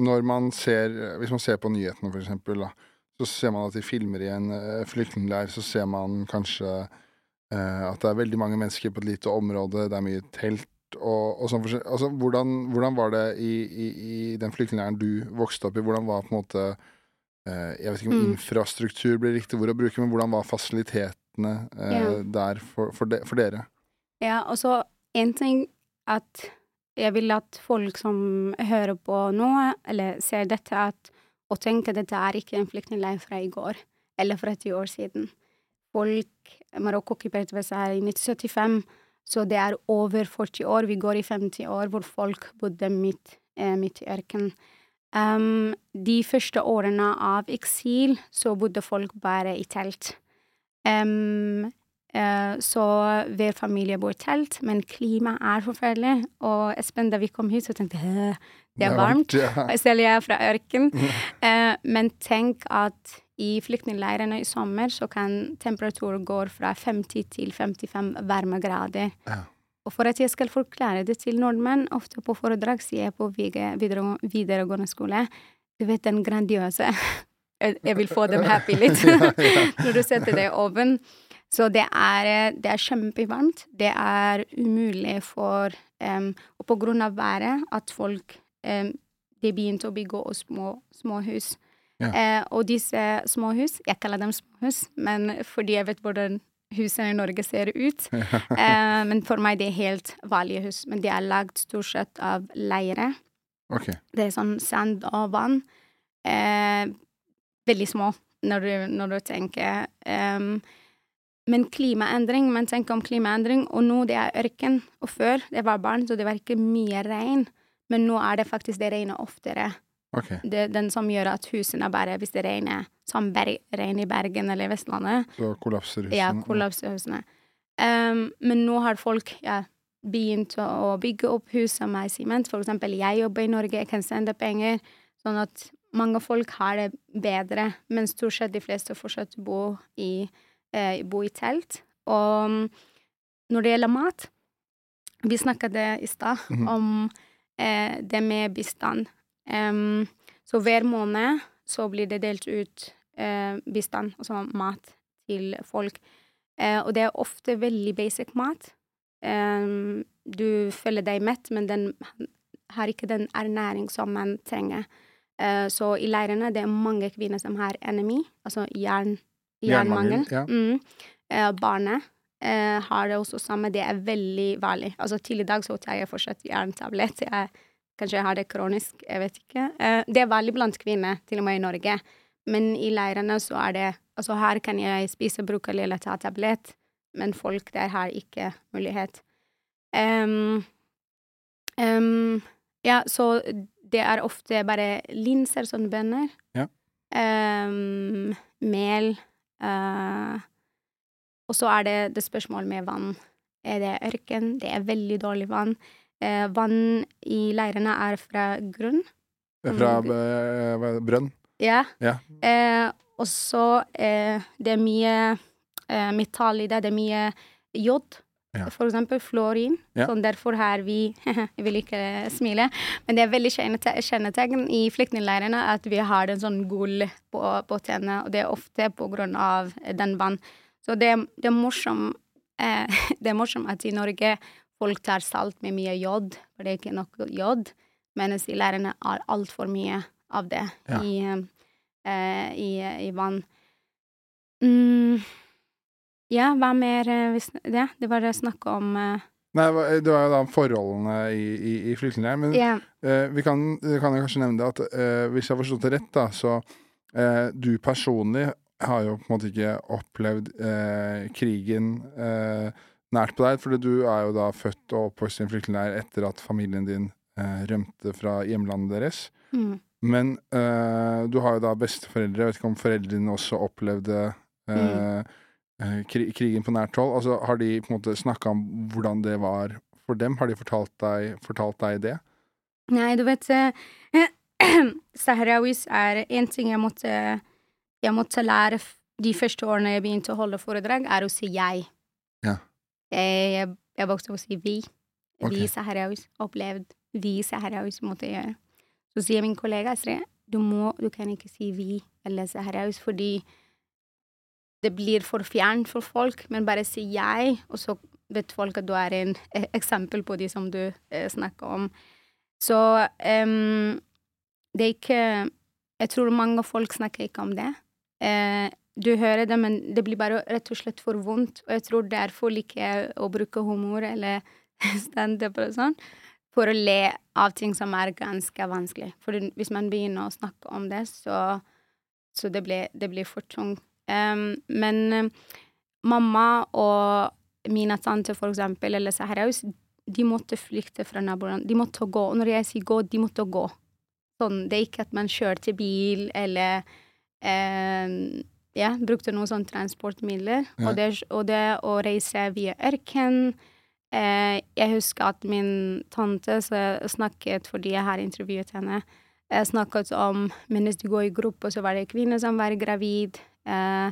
når man ser Hvis man ser på nyhetene, for eksempel, da så ser man at de filmer i en uh, flyktningleir, så ser man kanskje eh, at det er veldig mange mennesker på et lite område, det er mye telt og, og sånn forskjellig. Altså, hvordan, hvordan var det i, i, i den flyktningleiren du vokste opp i? Hvordan var på en måte eh, Jeg vet ikke om Mm. infrastruktur blir riktig ord å bruke, men hvordan var fasilitetene eh, yeah. der for, for, de, for dere? Ja, og så en ting at jeg vil at folk som hører på nå, eller ser dette, at og tenker dette er ikke en flyktningleir fra i går, eller fra ti år siden. Folk Marokko okkuperte Vest-Sahara i 1975, så det er over 40 år. Vi går i 50 år hvor folk bodde midt, eh, midt i ørkenen. Um, de første årene av eksil så bodde folk bare i telt. Um, uh, Så hver familie bor i telt, men klimaet er forferdelig. Og Espen, da vi kom hit, så tenkte jeg «Hæ, det er varmt. Selv jeg er fra ørken. Eh, men tenk at i flyktningleirene i sommer så kan temperaturen gå fra 50 til 55 varmegrader. Ja. Og for at jeg skal forklare det til nordmenn, ofte på foredrag sier jeg på videregående skole Du vet den grandiøse Jeg vil få dem happy litt når du setter det i ovnen. Så det er, eh, det er kjempevarmt. Det er umulig for um, Og på grunn av været at folk De begynte å bygge oss små, småhus. Ja. Eh, og disse småhus Jeg kaller dem småhus, men fordi jeg vet hvordan husene i Norge ser ut. eh, men for meg det er helt vanlige hus. Men de er lagd stort sett av leire. Okay. Det er sånn sand og vann. Eh, veldig små når du, når du tenker. Um, men klimaendring, man tenker om klimaendring, og nå det er ørken. Og før det var barn, så det var ikke mye regn. Men nå er det faktisk det regner oftere. Okay. Det den som gjør at husene bare, hvis det regner, som berg, regn i Bergen eller Vestlandet, Så kollapser husene. ja, kollapser husene. Um, men nå har folk ja, begynt å, bygge opp hus som er siment. For eksempel, jeg jobber i Norge, jeg kan sende penger, sånn at mange folk har det bedre, men stort sett de fleste fortsatt bor i, eh, bo i telt. Og um, når det gjelder mat Vi snakket i stad Mhm. om eh, det med bistand. Så hver måned så blir det delt ut eh, bistand, altså mat, til folk. Eh, og det er ofte veldig basic mat. Du føler deg mett, men den har ikke den ernæring som man trenger. Eh, så i leirene det er mange kvinner som har NMI, altså jern, Jernmangel, ja. Mm. Eh, barnet eh, har det også samme. Det er veldig vanlig. Altså til i dag så tar jeg fortsatt jerntablett. Jeg, kanskje jeg har det kronisk, jeg vet ikke. Eh, det er vanlig blant kvinner, til og med i Norge. Men i leirene så er det Altså her kan jeg spise brokkoli eller ta tablett, men folk der har ikke mulighet. Um, um, ja, så det er ofte bare linser sånne bønner. Ja. Um, mel. eh, og så er det det spørsmålet med vann. Er det ørken? Det er veldig dårlig vann. Eh, vann i leirene er fra grunn. Fra Mm. eh, brønn? Ja. Ja. Eh, og så eh, det er mye eh, metall i det. Det er mye jod. Ja. For eksempel fluorin. Ja. Sånn derfor har vi Jeg vil ikke smile, men det er veldig kjennetegn i flyktningleirene at vi har en sånn gull på, på tennene, og det er ofte på grunn av den vann. Så det, det er morsomt eh, Det er morsomt at i Norge folk tar salt med mye jod, for det er ikke nok jod, mens i lærerne har altfor mye av det Ja. i, eh, i, i vann. Mm. Ja, hva mer eh, hvis, Ja, det var det snakk om eh, Nei, det var jo da forholdene i, i, i flyktningleiren. Men yeah. eh, vi kan, kan kanskje nevne det at eh, hvis jeg har forstått det rett, da, så eh, du personlig har jo på en måte ikke opplevd eh, krigen eh, nært på deg, fordi du er jo da født og oppvokst i en flyktningleir etter at familien din eh, rømte fra hjemlandet deres. Mm. Men eh, du har jo da besteforeldre, jeg vet ikke om foreldrene dine også opplevde eh, eh, kri krigen på nært hold. Altså, har de på en måte snakka om hvordan det var for dem? Har de fortalt deg, fortalt deg det? Nei, du vet eh, Sahrawis er en ting jeg måtte Jeg måtte lære de første årene jeg begynte å holde foredrag, er å si jeg. Ja. Jeg, jeg, jeg vokste opp å si vi. Vi Ok. Sahrawis opplevd. Vi Sahrawis måtte gjøre. Så sier min kollega Astrid, du må, du kan ikke si vi eller saharaus, fordi det blir for fjernt for folk, men bare si jeg, og så vet folk at du er en eh, eksempel på de som du eh, snakker om. Så um, det er ikke Jeg tror mange folk snakker ikke om det. Eh, du hører det, men det blir bare rett og slett for vondt. Og jeg tror derfor liker jeg å bruke humor eller standup og sånn, for å le av ting som er ganske vanskelig. For hvis man begynner å snakke om det, så, så det, blir, det blir for tungt. Um, men um, mamma og mine tanter, for eksempel, eller Saharaus, de måtte flykte fra naboene. De måtte gå. Og når jeg sier gå, de måtte gå. Sånn, det er ikke at man kjørte bil eller ja, brukte noen sånne transportmidler. Ja. Og, det, og, det, å reise via ørken eh, Jeg husker at min tante snakket, fordi jeg har intervjuet henne, jeg eh, snakket om mens de går i gruppe, så var det kvinner som var gravid, eh,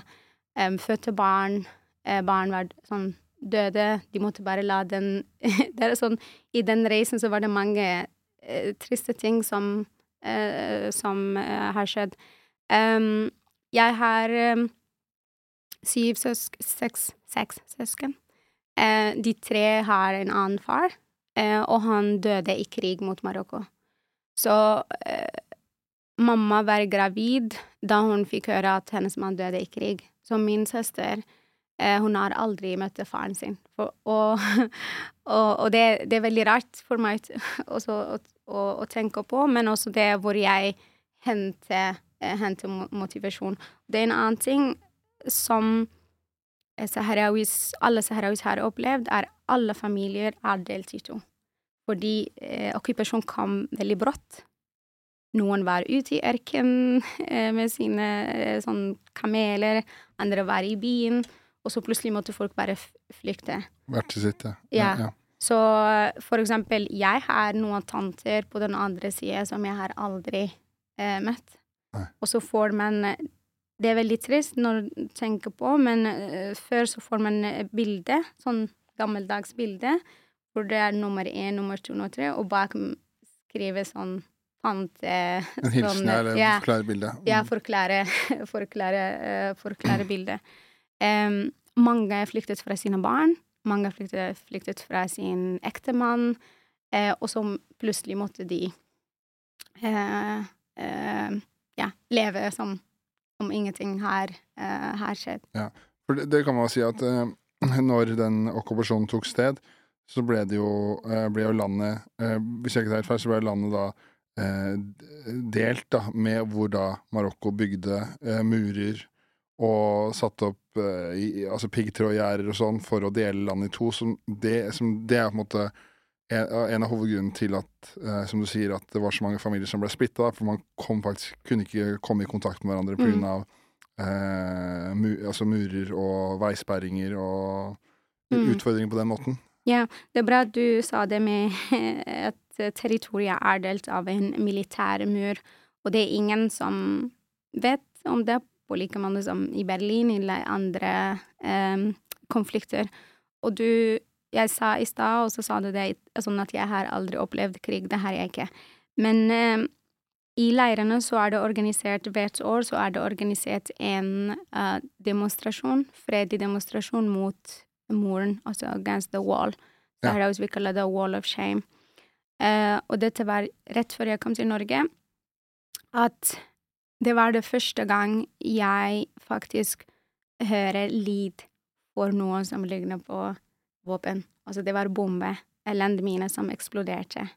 eh, fødte barn, eh, barn var sånn døde, de måtte bare la den Det er sånn I den reisen så var det mange eh, triste ting som Eh, som har skjedd. Um, jeg har um, syv søsk... Seks, seks søsken. Uh, de tre har en annen far, uh, og han døde i krig mot Marokko. Så uh, mamma var gravid da hun fikk høre at hennes mann døde i krig. Så min søster hun har aldri møtt faren sin. For, og, og, og det, det, er veldig rart for meg også, å, å, å, tenke på, men også det hvor jeg henter, eh, henter motivasjon. Det er en annen ting som Saharawis, alle saharawis har opplevd, er alle familier er delt i to. Fordi eh, okkupasjonen kom veldig brått. Noen var ute i ørkenen eh, med sine eh, sånn kameler, andre var i byen, og så plutselig måtte folk bare flykte. Hvert til sitt, ja. ja. ja. Så for eksempel, jeg har noen tanter på den andre sida som jeg har aldri eh, møtt. Nei. Og så får man Det er veldig trist når du tenker på, men uh, før så får man bilde, sånn gammeldags bilde, hvor det er nummer én, nummer to, nummer tre, og bak skriver sånn tante En hilsen sånn, eller ja, forklare bildet? Mm. Ja, forklare, forklare, uh, forklare bildet. Um, mange er flyktet fra sine barn. Mange flyktet, flyktet fra sin ektemann, eh, og så plutselig måtte de eh, eh, ja, leve som om ingenting her, uh, her skjedd. Ja, for det, det, kan man si at uh, når den okkupasjonen tok sted, så ble det jo, uh, ble jo landet Hvis jeg ikke tar helt feil, så ble landet da delt da, med hvor da Marokko bygde murer og satt opp i, altså piggtrådgjerder og sånn for å dele landet i to. Som det, som det, er på en måte en, av hovedgrunnene til at, eh, som du sier, at det var så mange familier som ble splitta. For man kom faktisk, kunne ikke komme i kontakt med hverandre pga. Mm. Av, uh, mu, altså murer og veisperringer og mm. utfordringer på den måten. Ja, det er bra at du sa det med at territoriet er delt av en militær mur, og det er ingen som vet om det på like mange som i Berlin eller andre eh, konflikter. Og du Jeg sa i stad, og så sa du det sånn at jeg har aldri opplevd krig. Det har jeg ikke. Men um, i leirene så er det organisert hvert år så er det organisert en uh, demonstrasjon, fredelig demonstrasjon mot muren, altså against the wall. Så ja. vi kaller det wall of shame. Uh, og dette var rett før jeg kom til Norge, at det var det første gang jeg faktisk hører lyd for noe som ligner på våpen. Altså, det var bombe, landmine, som eksploderte.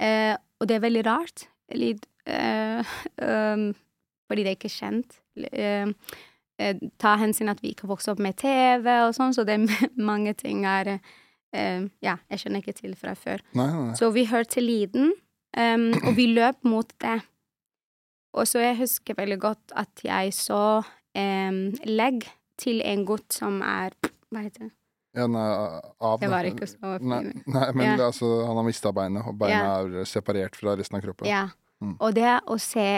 Eh, og det er veldig rart, litt, eh, um, fordi det er ikke kjent. Eh, eh, ta hensyn at vi ikke vokste opp med TV og sånn, så det er mange ting er eh, Ja, jeg skjønner ikke til fra før. Nei, nei. Så vi hørte lyden, um, og vi løp mot det. Og så jeg husker veldig godt at jeg så um, legg til en gutt som er Hva heter det? Nei, av Det var ikke så fint. Nei, nei, men ja. altså, han har mista beinet, og beinet ja. er separert fra resten av kroppen. Ja. Mm. Og det å se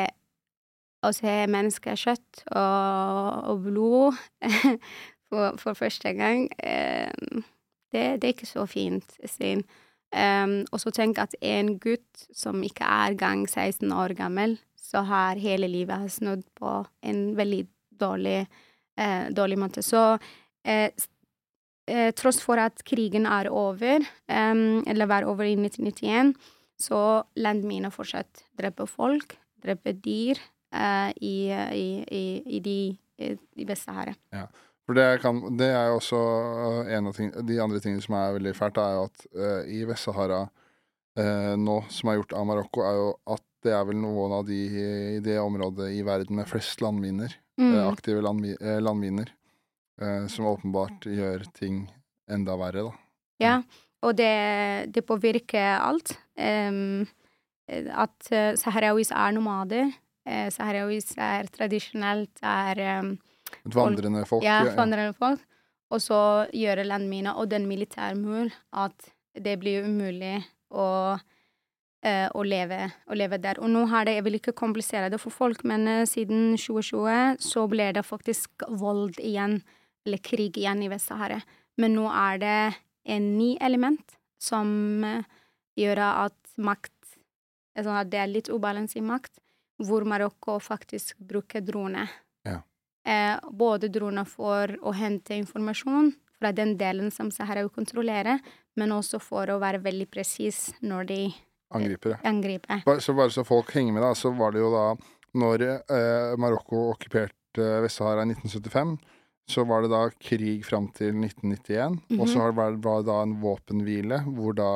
å se menneskekjøtt og, og blod for, for, første gang, um, det, det, er ikke så fint syn. Um, og så tenk at en gutt som ikke er gang 16 år gammel, så har hele livet snudd på en veldig dårlig, eh, dårlig måte. Så eh, eh, tross for at krigen er over, um, eller var over i 1991, så landminer fortsatt dreper folk, dreper dyr uh, i, i, i, i, de, i, i Vest-Sahara. For det, kan, det er jo også øh, en av ting, de andre tingene som er veldig fælt, er jo at uh, i Vest-Sahara uh, nå, som er gjort av Marokko, er jo at det er vel noen av de i det området i verden med flest landminer, Mm. aktive landmi, landminer, øh, som åpenbart gjør ting enda verre, da. Ja, og det, det påvirker alt. Um, at saharawis saharauis er nomader. Saharawis saharauis er tradisjonelt er um, Et vandrende folk. ja, ja. vandrende folk. Og så gjør landminer og den militærmur at det blir umulig å, eh, å, leve, å leve der. Og nå har det, jeg vil ikke komplisere det for folk, men eh, siden 2020 så ble det faktisk vold igjen, eller krig igjen i Vest-Sahara. Men nå er det en ny element som eh, gjør at makt altså at det er litt ubalanse i makt, hvor Marokko faktisk bruker droner. Ja. Eh, både droner for å hente informasjon fra den delen som Sahara kontrollerer, men også for å være veldig presis når de Angriper, angriper. Bare, så bare så folk henger med, da, så var det jo da Når eh, Marokko okkuperte eh, Vest-Sahara i 1975, så var det da krig fram til 1991. Og så Mhm. har det vært- var det da en våpenhvile, hvor da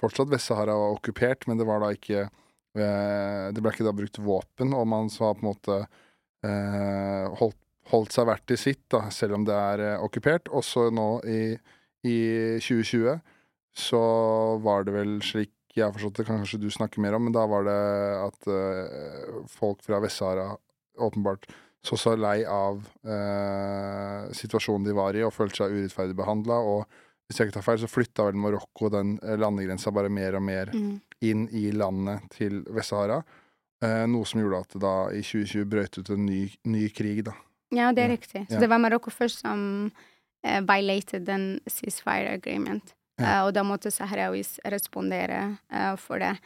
fortsatt Vest-Sahara var okkupert, men det var da ikke eh, Det ble ikke da brukt våpen, og man så har på en måte eh, holdt, holdt seg hvert i sitt, da, selv om det er eh, okkupert. Også nå i, i 2020 så var det vel slik jeg har forstått det, kan kanskje du snakke mer om, men da var det at eh, folk fra Vest-Sahara åpenbart så så lei av eh, situasjonen de var i, og følte seg urettferdig behandla. Og hvis jeg ikke tar feil, så flytta vel Marokko den eh, landegrensa bare mer og mer Mm. inn i landet til Vest-Sahara. Eh, noe som gjorde at det da i 2020 brøt ut en ny, ny krig, da. Ja, det er riktig. Så Ja. det var Marokko først som uh, violated den ceasefire agreement. Ja. Uh, og da måtte Saharawis respondere uh, for det.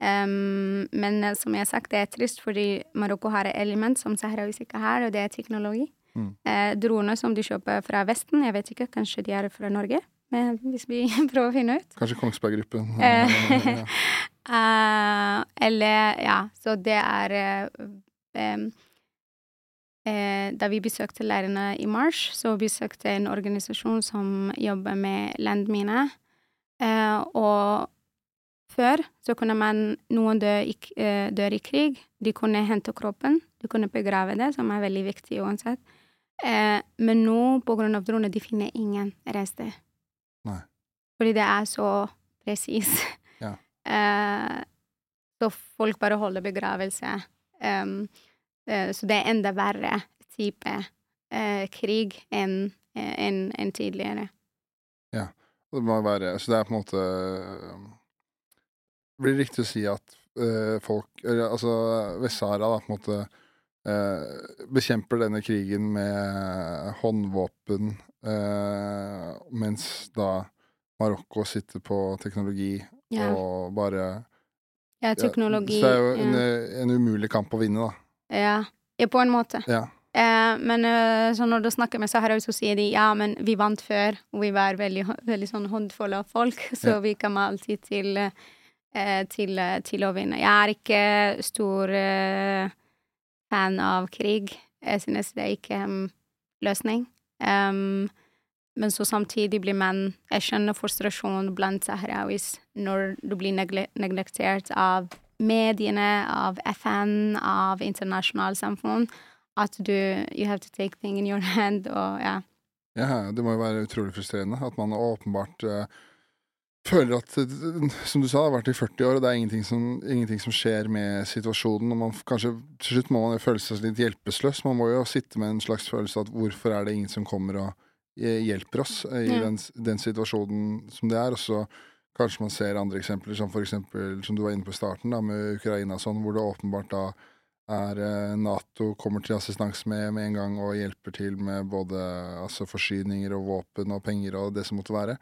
Em, men eh, som jeg har sagt, det er trist fordi Marokko har et element som Sahrawis ikke har, og det er teknologi. Mm. Uh, droner som de kjøper fra Vesten, jeg vet ikke, kanskje de er fra Norge? Men hvis vi prøver å finne ut. Kanskje Kongsberg-gruppen. Uh, ja. Eh, eller Ja, så det er eh, Da vi besøkte lærerne i mars, så besøkte en organisasjon som jobber med landminer. Og før så kunne man Noen dø i, eh, dør i krig. De kunne hente kroppen, de kunne begrave det, som er veldig viktig uansett. Eh, men nå, på grunn av droner, de finner ingen rester. Nei. Fordi det er så presis. Ja. Eh, så folk bare holder begravelse. Um, eh, så det er enda verre type eh, krig enn en, en tidligere. Ja. Det må være Så det er på en måte Blir det riktig å si at uh, folk eller, Altså Vest-Sahara da på en måte uh, bekjemper denne krigen med håndvåpen, uh, mens da Marokko sitter på teknologi Ja, og bare ja teknologi Så det er jo en, ja. en umulig kamp å vinne, da. ja. ja, på en måte. Ja. Eh, men så når du snakker med Sahara så sier de ja, men vi vant før, og vi var veldig, veldig sånn håndfulle av folk, så Ja. vi kommer alltid til, eh, til, eh, til å vinne. Jeg er ikke stor eh, fan av krig. Jeg synes det er ikke en løsning. Um, men så samtidig blir menn Jeg skjønner frustrasjon blant sahrawis når du blir neglektert av mediene, av FN, av internasjonalt samfunn at du You have to take things in your hand, og ja. Ja, det må jo være utrolig frustrerende at man åpenbart eh, føler at Som du sa, det har vært i 40 år, og det er ingenting som, ingenting som skjer med situasjonen. Og man kanskje til slutt må man føle seg litt hjelpeløs. Man må jo sitte med en slags følelse av at hvorfor er det ingen som kommer og eh, hjelper oss i Ja. den, den situasjonen som det er. Og så kanskje man ser andre eksempler, som for eksempel som du var inne på i starten, da, med Ukraina og sånn, hvor det åpenbart da er eh, Nato kommer til assistanse med med en gang og hjelper til med både altså, forsyninger og våpen og penger og det som måtte være.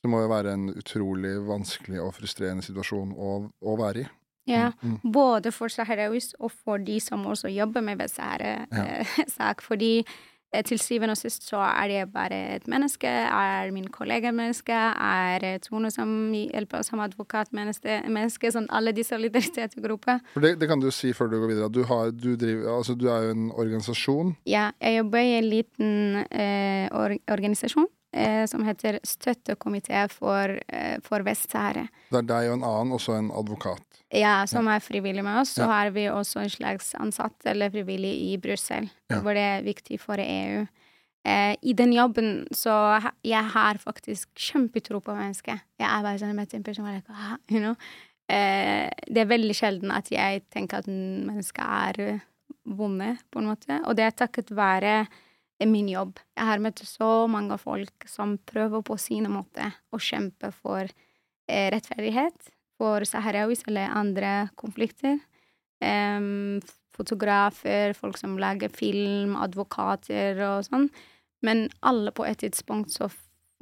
Det må jo være en utrolig vanskelig og frustrerende situasjon å, å være i. ja. Mm. Både for sahrawis og for de som også jobber med Ja. Vest-Sahara-sak. fordi eh, til syvende og sist så er jeg bare et menneske, er min kollega menneske, er eh, Tone som hjelper oss som advokat menneske, menneske sånn alle de solidaritetsgrupper. For det, det kan du si før du går videre. Du, har, du, driver, altså, du er jo en organisasjon. Ja, jeg jobber i en liten eh, or organisasjon eh, som heter Støttekomité for, eh, for Vest-Sahara. Det er deg og en annen, også en advokat. Ja, som er frivillig med oss. Så Ja. har vi også en slags ansatt eller frivillig i Brussel, Ja. hvor det er viktig for EU. Eh, I den jobben så jeg har faktisk kjempetro på mennesket. Jeg er bare sånn med en person like, ah, you know? eh, Det er veldig sjelden at jeg tenker at mennesker er eh, vonde, på en måte. Og det er takket være min jobb. Jeg har møtt så mange folk som prøver på sine måter å kjempe for eh, rettferdighet for saharawis eller andre konflikter. Um, fotografer, folk som lager film, advokater og sånn. Men alle på et tidspunkt så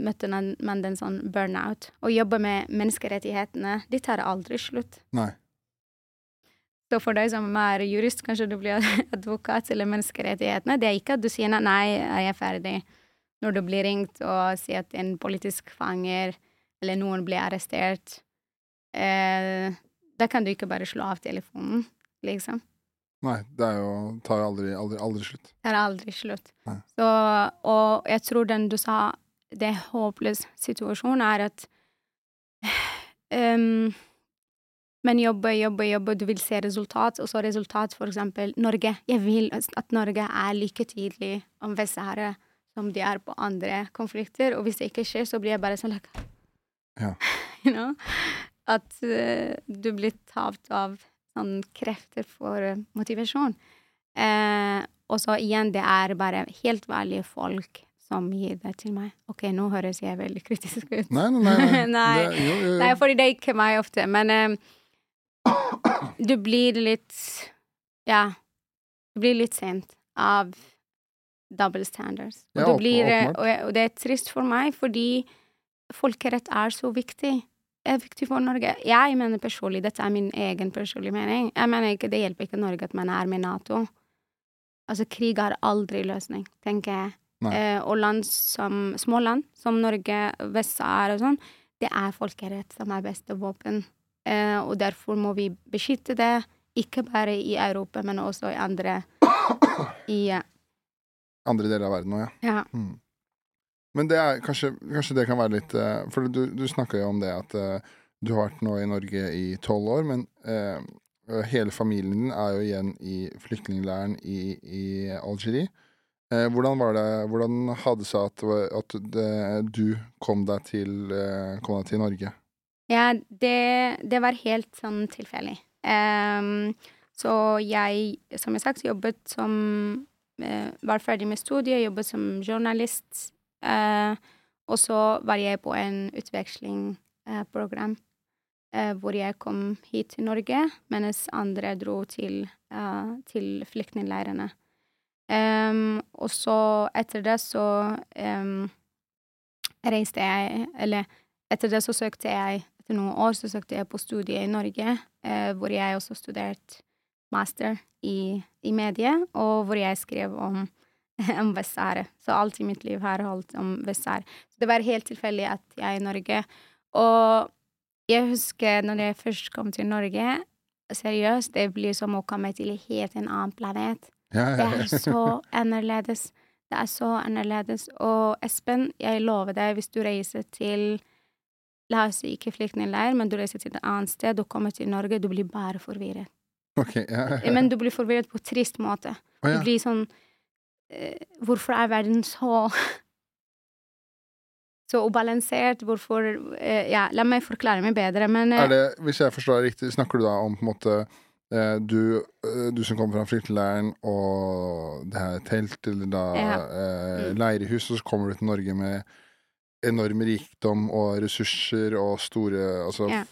møtte man den sånn burnout. Å jobbe med menneskerettighetene, det tar aldri slutt. Nei. Så for deg som er jurist, kanskje du blir advokat eller menneskerettighetene. Det er ikke at du sier nei, er jeg ferdig. Når du blir ringt og sier at en politisk fanger eller noen blir arrestert, eh, da kan du ikke bare slå av telefonen, liksom. Nei, det er jo, tar aldri, aldri, aldri slutt. Det er aldri slutt. Så, og jeg tror den du sa, det er håpløs situasjon, er at um, Men jobbe, jobbe, jobbe, du vil se resultat, og så resultat for eksempel Norge. Jeg vil at Norge er like tydelig om Vest-Sahara som de er på andre konflikter, og hvis det ikke skjer, så blir jeg bare sånn like, Ja. You know? At uh, du blir tapt av sånn krefter for uh, motivasjon. Uh, og så igjen, det er bare helt vanlige folk som gir det til meg. Ok, nå høres jeg veldig kritisk ut. Nei, nei, nei. nei. Det, jo, jo, jo. Nei, fordi det er ikke meg ofte, men eh, du blir litt Ja. Du blir litt sint av double standards. Og, Ja, blir, eh, og, og det er trist for meg, fordi folkerett er så viktig. Det er viktig for Norge. Jeg mener personlig, dette er min egen personlige mening, jeg mener ikke det hjelper ikke Norge at man er med Nato. Altså, krig har aldri løsning, tenker jeg. Eh, og land som, små land, som Norge, Vest-Sahara og sånn, det er folkerett som er beste våpen. Eh, og derfor må vi beskytte det, ikke bare i Europa, men også i andre i eh, Andre deler av verden òg, ja. Ja. Mm. Men det er kanskje, kanskje det kan være litt eh, For du, du snakka jo om det at du har vært nå i Norge i tolv år, men eh, hele familien din er jo igjen i flyktningleiren i, i Algerie. Eh, hvordan var det Hvordan hadde det seg at, at det, du kom deg til, kom deg til Norge? Ja, det, det var helt sånn tilfeldig. Um, så jeg, som jeg sagt, jobbet som uh, Var ferdig med studiet, jobbet som journalist. Uh, og så var jeg på en utvekslingsprogram uh, hvor jeg kom hit til Norge, mens andre dro til, uh, til flyktningleirene. Um, og så etter det så um, reiste jeg Eller etter det så søkte jeg Etter noen år så søkte jeg på studiet i Norge, eh, hvor jeg også studerte master i, i medie, og hvor jeg skrev om, om Vest-Sahara. Så alt i mitt liv har holdt om Vest-Sahara. Så det var helt tilfeldig at jeg er i Norge. Og jeg husker når jeg først kom til Norge, seriøst, det blir som å komme til helt en annen planet. Ja, Det ja, er så annerledes. Det er så annerledes. Og Espen, jeg lover deg, hvis du reiser til La oss si ikke flyktningleir, men du reiser til et annet sted og kommer til Norge, du blir bare forvirret. Ok, ja, ja, ja. Men du blir forvirret på en trist måte. Å, Du blir sånn eh, Hvorfor er verden så Så ubalansert? Hvorfor eh, Ja, la meg forklare meg bedre, men eh, det, hvis jeg forstår deg riktig, snakker du da om på en måte eh, du, eh, du som kommer fra flyktningleiren, og det her telt, eller da Ja. eh, Mm. leirehus, og så kommer du til Norge med enorm rikdom og ressurser og store Altså Ja.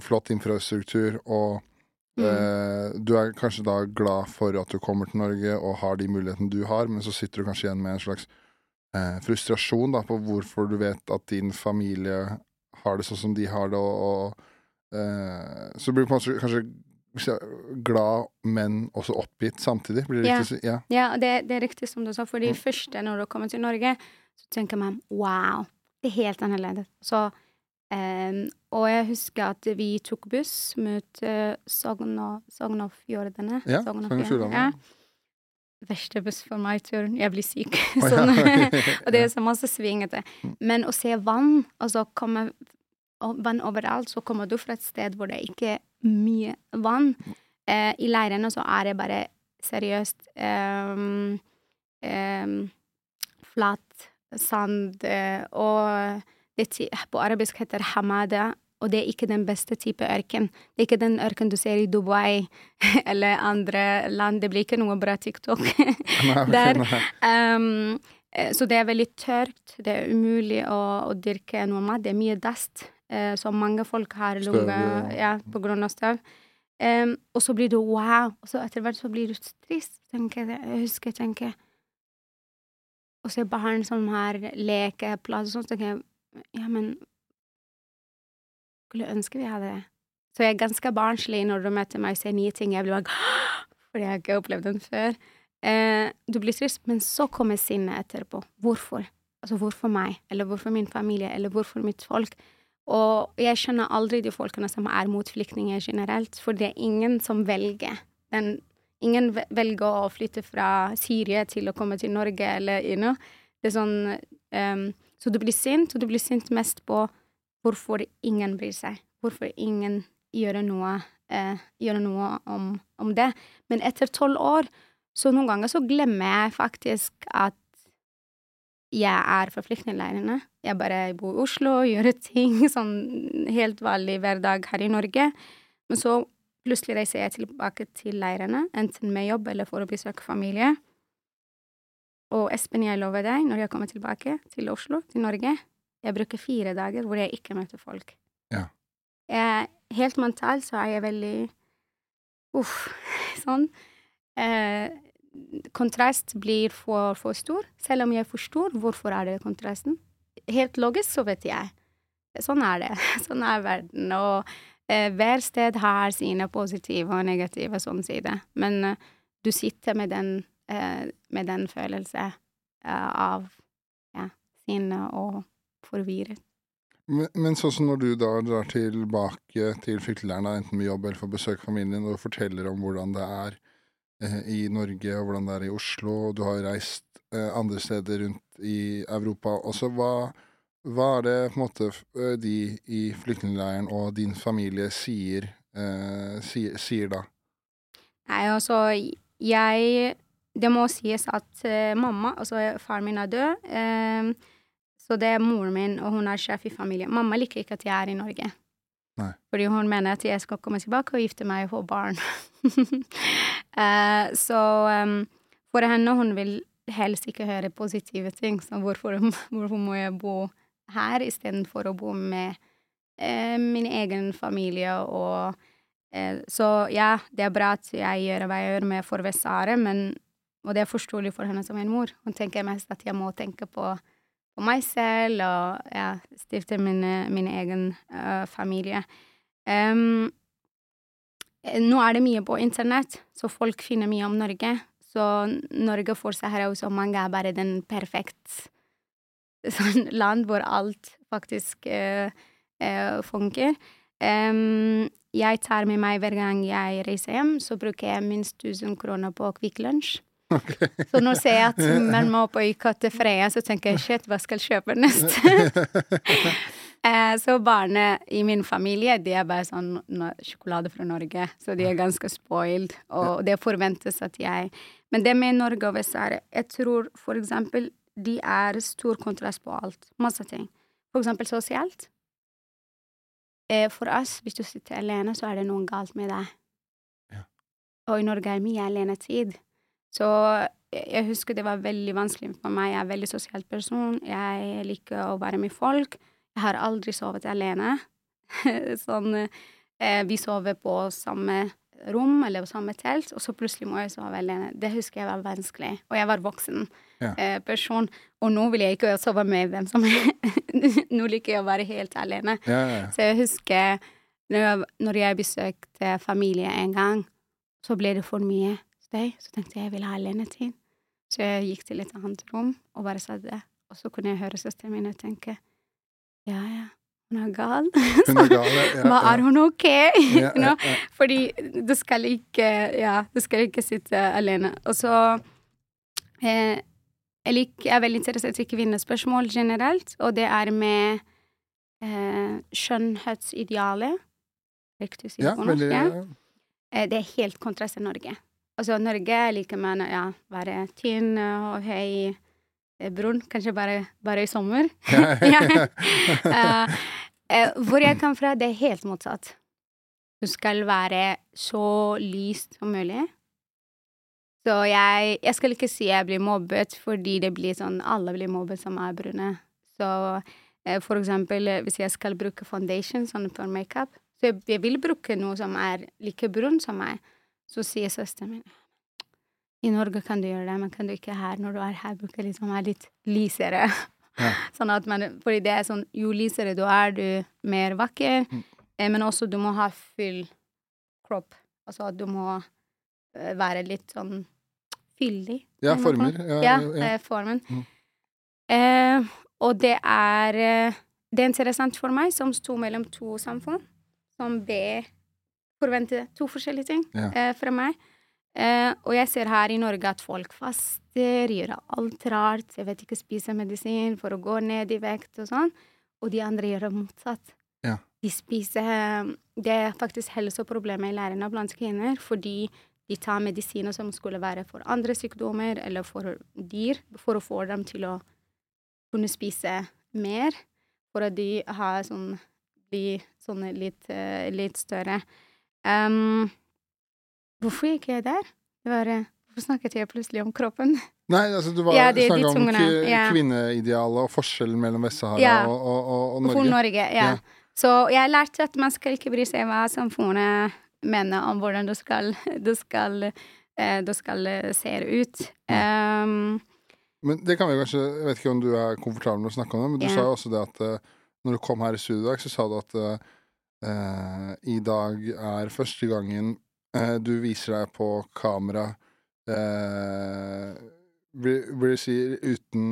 flott infrastruktur, og mm, eh, du er kanskje da glad for at du kommer til Norge og har de mulighetene du har, men så sitter du kanskje igjen med en slags eh, frustrasjon da, på hvorfor du vet at din familie har det sånn som de har det, og, og eh, Så blir du måte kanskje glad, men også oppgitt samtidig. Blir det Ja. riktig? Ja. Ja, det, det er riktig som du sa, fordi Mm. første når du kommer til Norge, så tenker man wow, det er helt annerledes. Så, um, og jeg husker at vi tok buss mot uh, Sogn og Sogn og Fjordane. Ja, Sogn og Fjordane. Ja. Verste buss for meg, turen. Jeg blir syk. Ja. og det er så masse svingete. Mm. Men å se vann, og så komme vann overalt, så kommer du fra et sted hvor det ikke er mye vann. Eh, I leirene så er det bare seriøst ehm, ehm, flat sand, eh, og det på arabisk heter hamada, og det er ikke den beste type ørken. Det er ikke den ørken du ser i Dubai eller andre land. Det blir ikke noe bra TikTok. Der. Um, så det er veldig tørt. Det er umulig å, å dyrke noe mat. Det er mye dust, uh, så mange folk har lunge ja. på grunn av støv. Um, og så blir du wow, og så etter hvert så blir du trist. Tenker jeg husker jeg tenker Å se barn som har lekeplass og sånn, så tenker jeg ja, men Skulle ønske vi hadde det. Så jeg er ganske barnslig når du møter meg og ser nye ting. Jeg blir bare Fordi jeg har ikke opplevd den før. Eh, du blir trist, men så kommer sinnet etterpå. Hvorfor? Altså hvorfor meg, eller hvorfor min familie, eller hvorfor mitt folk? Og jeg skjønner aldri de folkene som er mot flyktninger generelt, for det er ingen som velger. Den, ingen velger å flytte fra Syria til å komme til Norge, eller you know. Det er sånn um, Så du blir sint, og du blir sint mest på hvorfor ingen bryr seg. Hvorfor ingen gjør noe, uh, gjør noe om, om det. Men etter tolv år, så noen ganger så glemmer jeg faktisk at jeg er fra flyktningleirene. Jeg bare bor i Oslo, gjør ting, sånn helt vanlig hver dag her i Norge. Men så plutselig reiser jeg tilbake til leirene, enten med jobb eller for å besøke familie. Og Espen, jeg lover deg, når jeg kommer tilbake til Oslo, til Norge, jeg bruker fire dager hvor jeg ikke møter folk. Ja. Jeg, helt mentalt så er jeg veldig Uff, sånn. Eh, kontrast blir for, for stor, selv om jeg forstår hvorfor er det kontrasten. Helt logisk så vet jeg. Sånn er det. Sånn er verden. Og hver sted har sine positive og negative sånn side. Men eh, du sitter med den, eh, med den følelse eh, av ja, sinne og forvirret. Men, men sånn som når du da drar tilbake til flyktningleirene, enten med jobb eller for å besøke familien, og forteller om hvordan det er eh, i Norge, og hvordan det er i Oslo, og du har reist eh, andre steder rundt i Europa også, hva, hva er det på en måte de i flyktningleiren og din familie sier, eh, sier, sier da? Nei, altså, jeg Det må sies at eh, mamma, altså faren min er død, eh, så det er moren min, og hun er sjef i familien. Mamma liker ikke at jeg er i Norge. Nei. Fordi hun mener at jeg skal komme tilbake og gifte meg og få barn. Eh, så um, for henne, hun vil helst ikke høre positive ting, så hvorfor, hvorfor må jeg bo her istedenfor å bo med eh, min egen familie og Eh, Så ja, det er bra at jeg gjør hva jeg gjør med Sare, men Og det er forståelig for henne som en mor. Hun tenker mest at jeg må tenke på, på meg selv og ja, stifte min, min egen uh, familie. Eh, nå er det mye på internett, så folk finner mye om Norge. Så Norge for seg her også mange er bare den perfekt sånn land hvor alt faktisk eh, eh, funker. Um, jeg tar med meg hver gang jeg reiser hjem, så bruker jeg minst 1000 kroner på Kvikk Lunsj. Så nå ser jeg at man må på uka til Freia, så tenker jeg shit, hva skal jeg kjøpe neste? Eh, så barna i min familie, de er bare sånn sjokolade fra Norge, så de er ganske spoiled, og det forventes at jeg Men det med Norge og Vest-Sahara, jeg tror for eksempel de er stor kontrast på alt. Masse ting. For eksempel sosialt. Eh, For oss, hvis du sitter alene, så er det noe galt med deg. Ja. Og i Norge er mye alenetid. Så jeg jeg husker det var veldig vanskelig for meg. Jeg er en veldig sosial person. Jeg liker å være med folk. Jeg har aldri sovet alene. sånn eh, Vi sover på samme rom eller på samme telt, og så plutselig må jeg sove alene. Det husker jeg var vanskelig. Og jeg var voksen Ja. eh, person. Og nå vil jeg ikke sove med hvem som Nå liker jeg å være helt alene. Ja, ja. Så jeg husker når jeg, når jeg besøkte familie en gang, så ble det for mye støy. Så tenkte jeg jeg vil ha alenetid. Så jeg gikk til et annet rom og bare satt der. Og så kunne jeg høre søsteren min og tenke ja, ja, hun er gal. Hun er gal, ja, ja, ja. er hun ok? Ja. Fordi du skal ikke Ja, du skal ikke sitte alene. Og så eh, Jeg lik- jeg er veldig interessert i kvinnespørsmål generelt, og det er med eh, skjønnhetsidealet. Riktig å si Ja, på norsk? Ja. Eh, det er helt kontrast til Norge. Altså, Norge liker man å ja, være tynn og høy, eh, brun, kanskje bare, bare i sommer. ja, ja. Eh, hvor jeg kommer fra, det er helt motsatt. Du skal være så lyst som mulig. Så jeg, jeg skal ikke si jeg blir mobbet, fordi det blir sånn Alle blir mobbet som er brune. Så eh, for eksempel eh, hvis jeg skal bruke foundation sånn for makeup, så jeg, jeg vil bruke noe som er like brun som meg, så sier søsteren min i Norge kan du gjøre det, men kan du ikke her? Når du er her, bruke liksom er litt lysere. Ja. sånn at man, fordi det er sånn, jo lysere du er, du mer vakker. Mm. Eh, men også du må ha full kropp. Altså at du må eh, være litt sånn fyldig. Ja, former. Ja, Ja, ja. eh, formen. Mm. Eh, og det er Det er interessant for meg, som sto mellom to samfunn, som B forventer to forskjellige ting eh, fra meg. Eh, og jeg ser her i Norge at folk faster, gjør alt rart, jeg vet ikke, spiser medisin for å gå ned i vekt og sånn, og de andre gjør det motsatt. Ja. De spiser Det er faktisk helseproblemet i lærerne blant kvinner, fordi de tar medisiner som skulle være for andre sykdommer eller for dyr, for å få dem til å kunne spise mer, for at de har sånn blir sånn litt, eh, litt større. Um, hvorfor gikk jeg der? Det var, eh, hvorfor snakket jeg plutselig om kroppen? Nei, altså du var Ja, de- snakket om ja. kvinneidealet og forskjellen mellom Vest-Sahara Ja. og, og, og, og Norge. Norge, ja. Ja. Så jeg lærte at man skal ikke bry seg hva samfunnet mener om hvordan du skal, du skal, eh, du skal eh, se ut. Um, Men det kan vi kanskje Jeg vet ikke om du er komfortabel med å snakke om det, men du sa jo også det at når du kom her i studio i dag, så sa du at eh, i dag er første gangen du viser deg på kamera eh, Vil, det si uten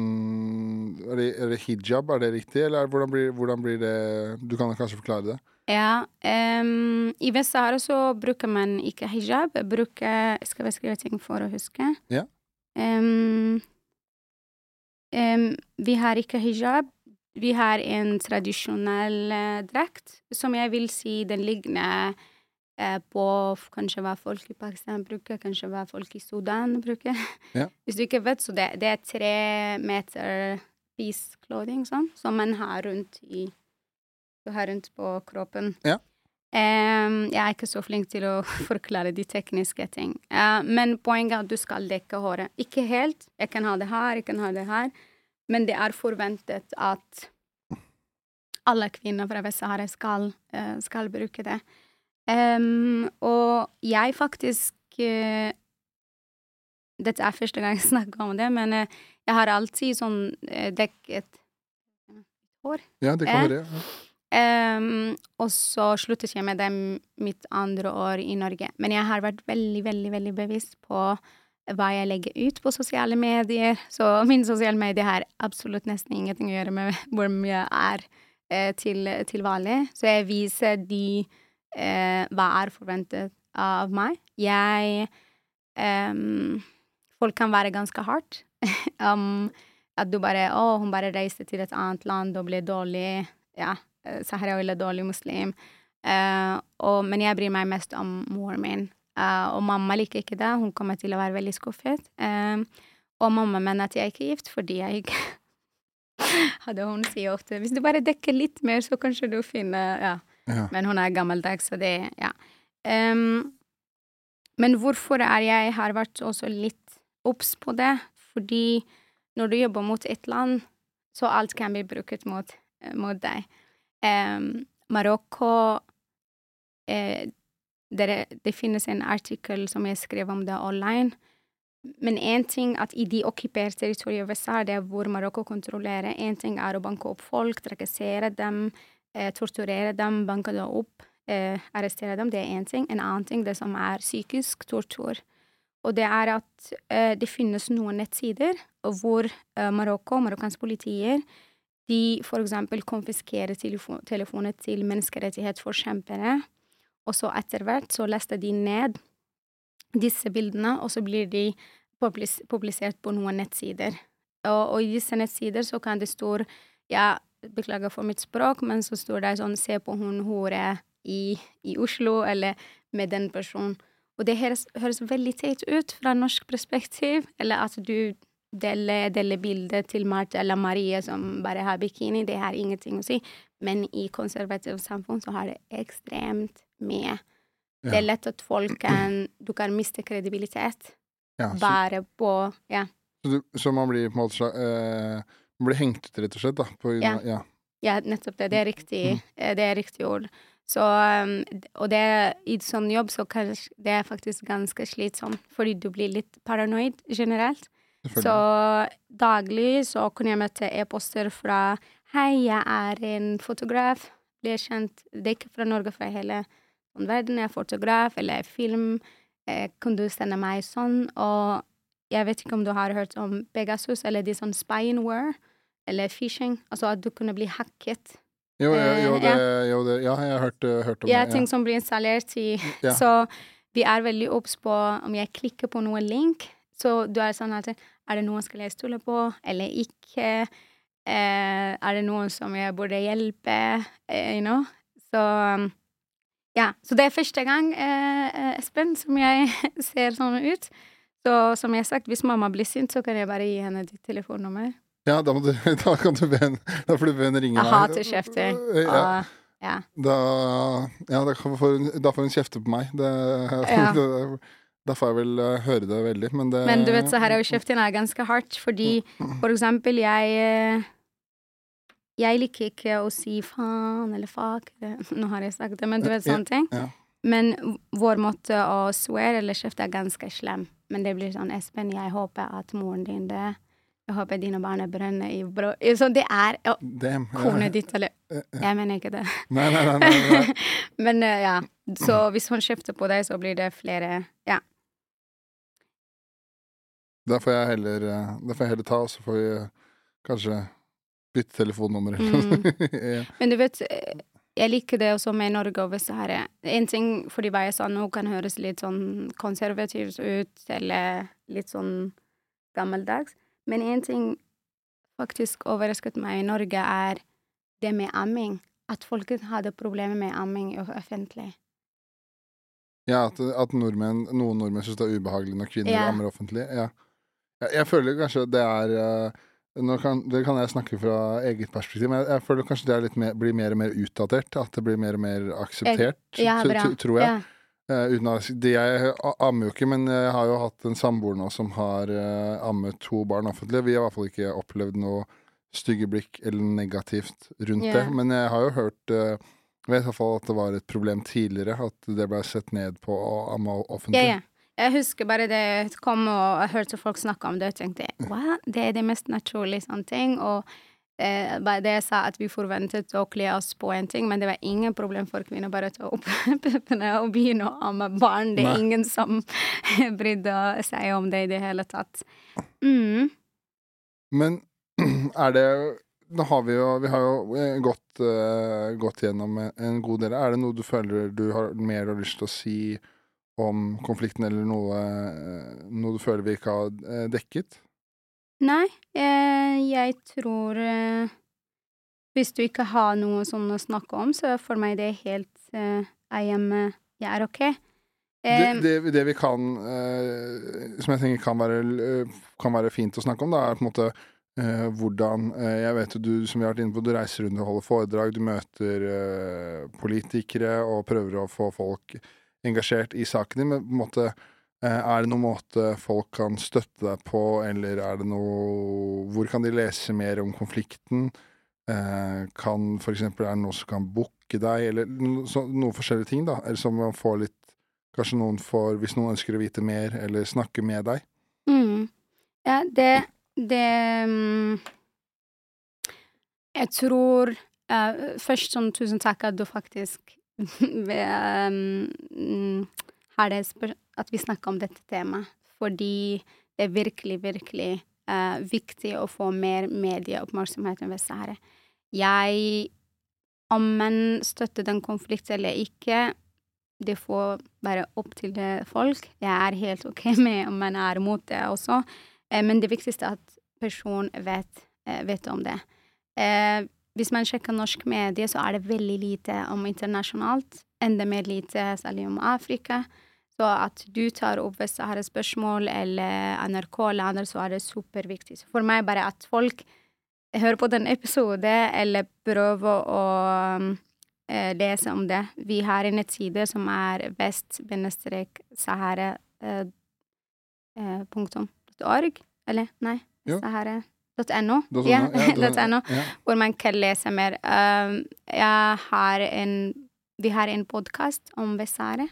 er det, er det hijab, er det riktig, eller er, hvordan, blir, hvordan blir det Du kan kanskje forklare det? ja. Um, I Vest-Sahara så bruker man ikke hijab. Bruker Skal Jeg skrive ting for å huske. Ja. Um, um, vi har ikke hijab. Vi har en tradisjonell uh, drakt, som jeg vil si den ligner eh, på kanskje hva folk i Pakistan bruker, kanskje hva folk i Sudan bruker. Ja. Hvis du ikke vet, så det, det er tre meter piece clothing sånn, som man har rundt i Du har rundt på kroppen. Ja. Um, jeg er ikke så flink til å forklare de tekniske ting. Uh, men poenget er at du skal dekke håret. Ikke helt. Jeg kan ha det her, jeg kan ha det her. Men det er forventet at alle kvinner fra Vest-Sahara skal, uh, skal bruke det. Em, og jeg faktisk uh, Dette er første gang jeg snakker om det, men uh, jeg har alltid sånn uh, dekket hår. Ja, det kan være. Ja. Um, og så sluttet jeg med det mitt andre år i Norge. Men jeg har vært veldig, veldig, veldig bevisst på hva jeg legger ut på sosiale medier. Så mine sosiale medier har absolutt nesten ingenting å gjøre med hvor mye jeg er til, til vanlig. Så jeg viser de eh, hva er forventet av meg. Jeg ehm, Folk kan være ganske hardt. um, at du bare Å, hun bare reiste til et annet land og ble dårlig. Ja, eh, Sahara er dårlig muslim. Uh, og, men jeg bryr meg mest om moren min. Uh, og mamma liker ikke det. Hun kommer til å være veldig skuffet. Uh, og mamma mener at jeg ikke er gift fordi jeg ikke Hadde hun sier ofte hvis du bare dekker litt mer, så kanskje du finner Ja. Ja. Men hun er gammeldags, så det Ja. Um, men hvorfor er jeg har vært også litt obs på det? Fordi når du jobber mot et land, så alt kan bli brukt mot, eh, mot deg. Um, Marokko eh, det, Det finnes en artikkel som jeg skrev om det online. Men én ting at i de okkuperte territoriene i USA, det er hvor Marokko kontrollerer, én ting er å banke opp folk, trakassere dem, torturere dem, banke dem opp. eh, arrestere dem. Det er én ting. En annen ting, det som er psykisk tortur. Og det er at eh, det finnes noen nettsider hvor eh, Marokko, marokkanske politier, de eksempel konfiskerer telefon telefoner til menneskerettighetsforkjempere, og så etter hvert så laster de ned disse bildene, og så blir de publis publisert på noen nettsider. Og, og, i disse nettsider så kan det stå Ja, beklager for mitt språk, men så står det sånn Se på hun hore i, i Oslo, eller med den personen. Og det høres, høres veldig teit ut fra norsk perspektiv, eller at du deler, deler bildet til Marte eller Marie som bare har bikini, det har ingenting å si. Men i konservativt samfunn så har det ekstremt mye. Ja. Det er lett at folk kan Du kan miste kredibilitet ja, bare på Ja. Så, du, så, man blir på en måte eh, Man blir hengt ut, rett og slett, da? På, ja. ja. ja. nettopp det. Det er riktig, mm. Eh, det er riktig ord. Så, um, og det, i sånn jobb så kan det er faktisk ganske slitsomt, fordi du blir litt paranoid generelt. Så daglig så kunne jeg møte e-poster fra Hei, jeg er en fotograf. Blir kjent Det er ikke fra Norge, fra hele sånn, verden. Jeg er fotograf eller film. Eh, kan du sende meg sånn? Og jeg vet ikke om du har hørt om Pegasus, eller de sånn spyware, eller phishing. Altså at du kunne bli hacket. Jo, jo, jo, eh, det, jo det, ja, jeg har hørt, hørt om ja, det. Ja, ting som blir installert i ja. Så vi er veldig obs på om jeg klikker på noen link, så du er sånn at Er det noen skal jeg stole på, eller ikke? Eh, er det noen som jeg burde hjelpe? Eh, you know? Så ja. Så det er første gang, eh, eh Espen, som jeg ser sånn ut. Så som jeg har sagt, hvis mamma blir sint, så kan jeg bare gi henne ditt telefonnummer. Ja, da, du, da kan du be en, Da får du be en ringe deg. Hater kjefter. Ja. ja. Da, ja, da får, hun, da får hun kjefte på meg. Det, ja. det, da får jeg vel uh, høre det veldig, men det Men du vet, så her er jo kjeften er ganske hardt, fordi for eksempel jeg eh, Jeg liker ikke å si faen eller fuck, nå har jeg sagt det, men du vet sånne ting. Ja. Men vår måte å swear eller kjefte er ganske slem. Men det blir sånn Espen, jeg håper at moren din dør. Jeg håper dine barn brenner i brød Så det er oh, kona ditt, eller Jeg mener ikke det. Nei, nei, nei. nei. Men uh, ja. Så hvis hun kjefter på deg, så blir det flere Ja. Da får jeg heller, eh, får jeg heller ta, og så får vi eh, kanskje bytte telefonnummer eller. Mm. ja. Men du vet, jeg liker det også med Norge og Vest-Sahara. En ting fordi hva jeg sa nå, kan høres litt sånn konservativt ut, eller litt sånn gammeldags. Men en ting faktisk overrasket meg i Norge, er det med amming. At folk hadde problemer med amming offentlig. Ja, at, at nordmenn, noen nordmenn syns det er ubehagelig når kvinner ja. ammer offentlig. Ja. Jeg, jeg, føler kanskje det er uh, kan, Det kan jeg snakke fra eget perspektiv, men jeg, jeg føler kanskje det mer, blir mer og mer utdatert. At det blir mer og mer akseptert, ja, tror jeg. Ja. Uh, de jeg ammer jo ikke, men jeg har jo hatt en samboer nå som har uh, ammet to barn offentlig. Vi har i hvert fall ikke opplevd noe stygge blikk eller negativt rundt yeah. det. Men jeg har jo hørt uh, Jeg vet i hvert fall at det var et problem tidligere, at det ble sett ned på å amme offentlig. Yeah, yeah. Jeg husker bare det kom, og jeg hørte folk snakke om det, og tenkte hva, det er det mest naturlige sånne ting. og Eh, det jeg sa at vi forventet å kle oss på en ting, men det var ingen problem for kvinner bare å ta opp puppene og begynne å amme barn. Det er Nei. ingen som brydde seg om det i det hele tatt. Mm. Men er det Nå har vi jo, vi har jo eh, gått, uh, gått gjennom en god del. Er det noe du føler du har mer lyst til å si om konflikten, eller noe, noe du føler vi ikke har dekket? Nei, eh, jeg tror eh, Hvis du ikke har noe sånn å snakke om, så for meg det er helt eh, I am Jeg er ok. Det, det, det, vi kan, som jeg tenker kan være, kan være, fint å snakke om, da, er på en måte hvordan Jeg vet jo du, som vi har vært inne på, du reiser rundt og holder foredrag, du møter politikere og prøver å få folk engasjert i saken din, men på en måte Eh, er det noen måte folk kan støtte deg på, eller er det noe Hvor kan de lese mer om konflikten? Eh, kan for eksempel, Er det noen som kan booke deg, eller no, noen forskjellige ting, da? Eller som man får litt Kanskje noen får Hvis noen ønsker å vite mer, eller snakke med deg? Mm. Ja, det Det um, Jeg tror uh, Først sånn tusen takk at du faktisk um, har det at vi snakker om dette temaet. Fordi det er virkelig, virkelig uh, viktig å få mer medieoppmerksomhet enn Vest-Sahara. Jeg Om man støtter den konflikten eller ikke, det får være opp til folk. Jeg er helt OK med om man er imot det også, uh, men det viktigste er at personen vet, uh, vet om det. hvis man sjekker norsk medie, så er det veldig lite om internasjonalt. Enda mer lite særlig om Afrika. Så at du tar opp hvis jeg har spørsmål, eller NRK eller andre, så er det superviktig. For meg bare at folk hører på den episoden, eller prøver å uh, lese om det. Vi har en nettside som er vest-sahara.org, uh, eller nei, sahara.no. Ja, ja, hvor man kan lese mer. Um, jeg har en Vi har en podkast om Vest-Sahara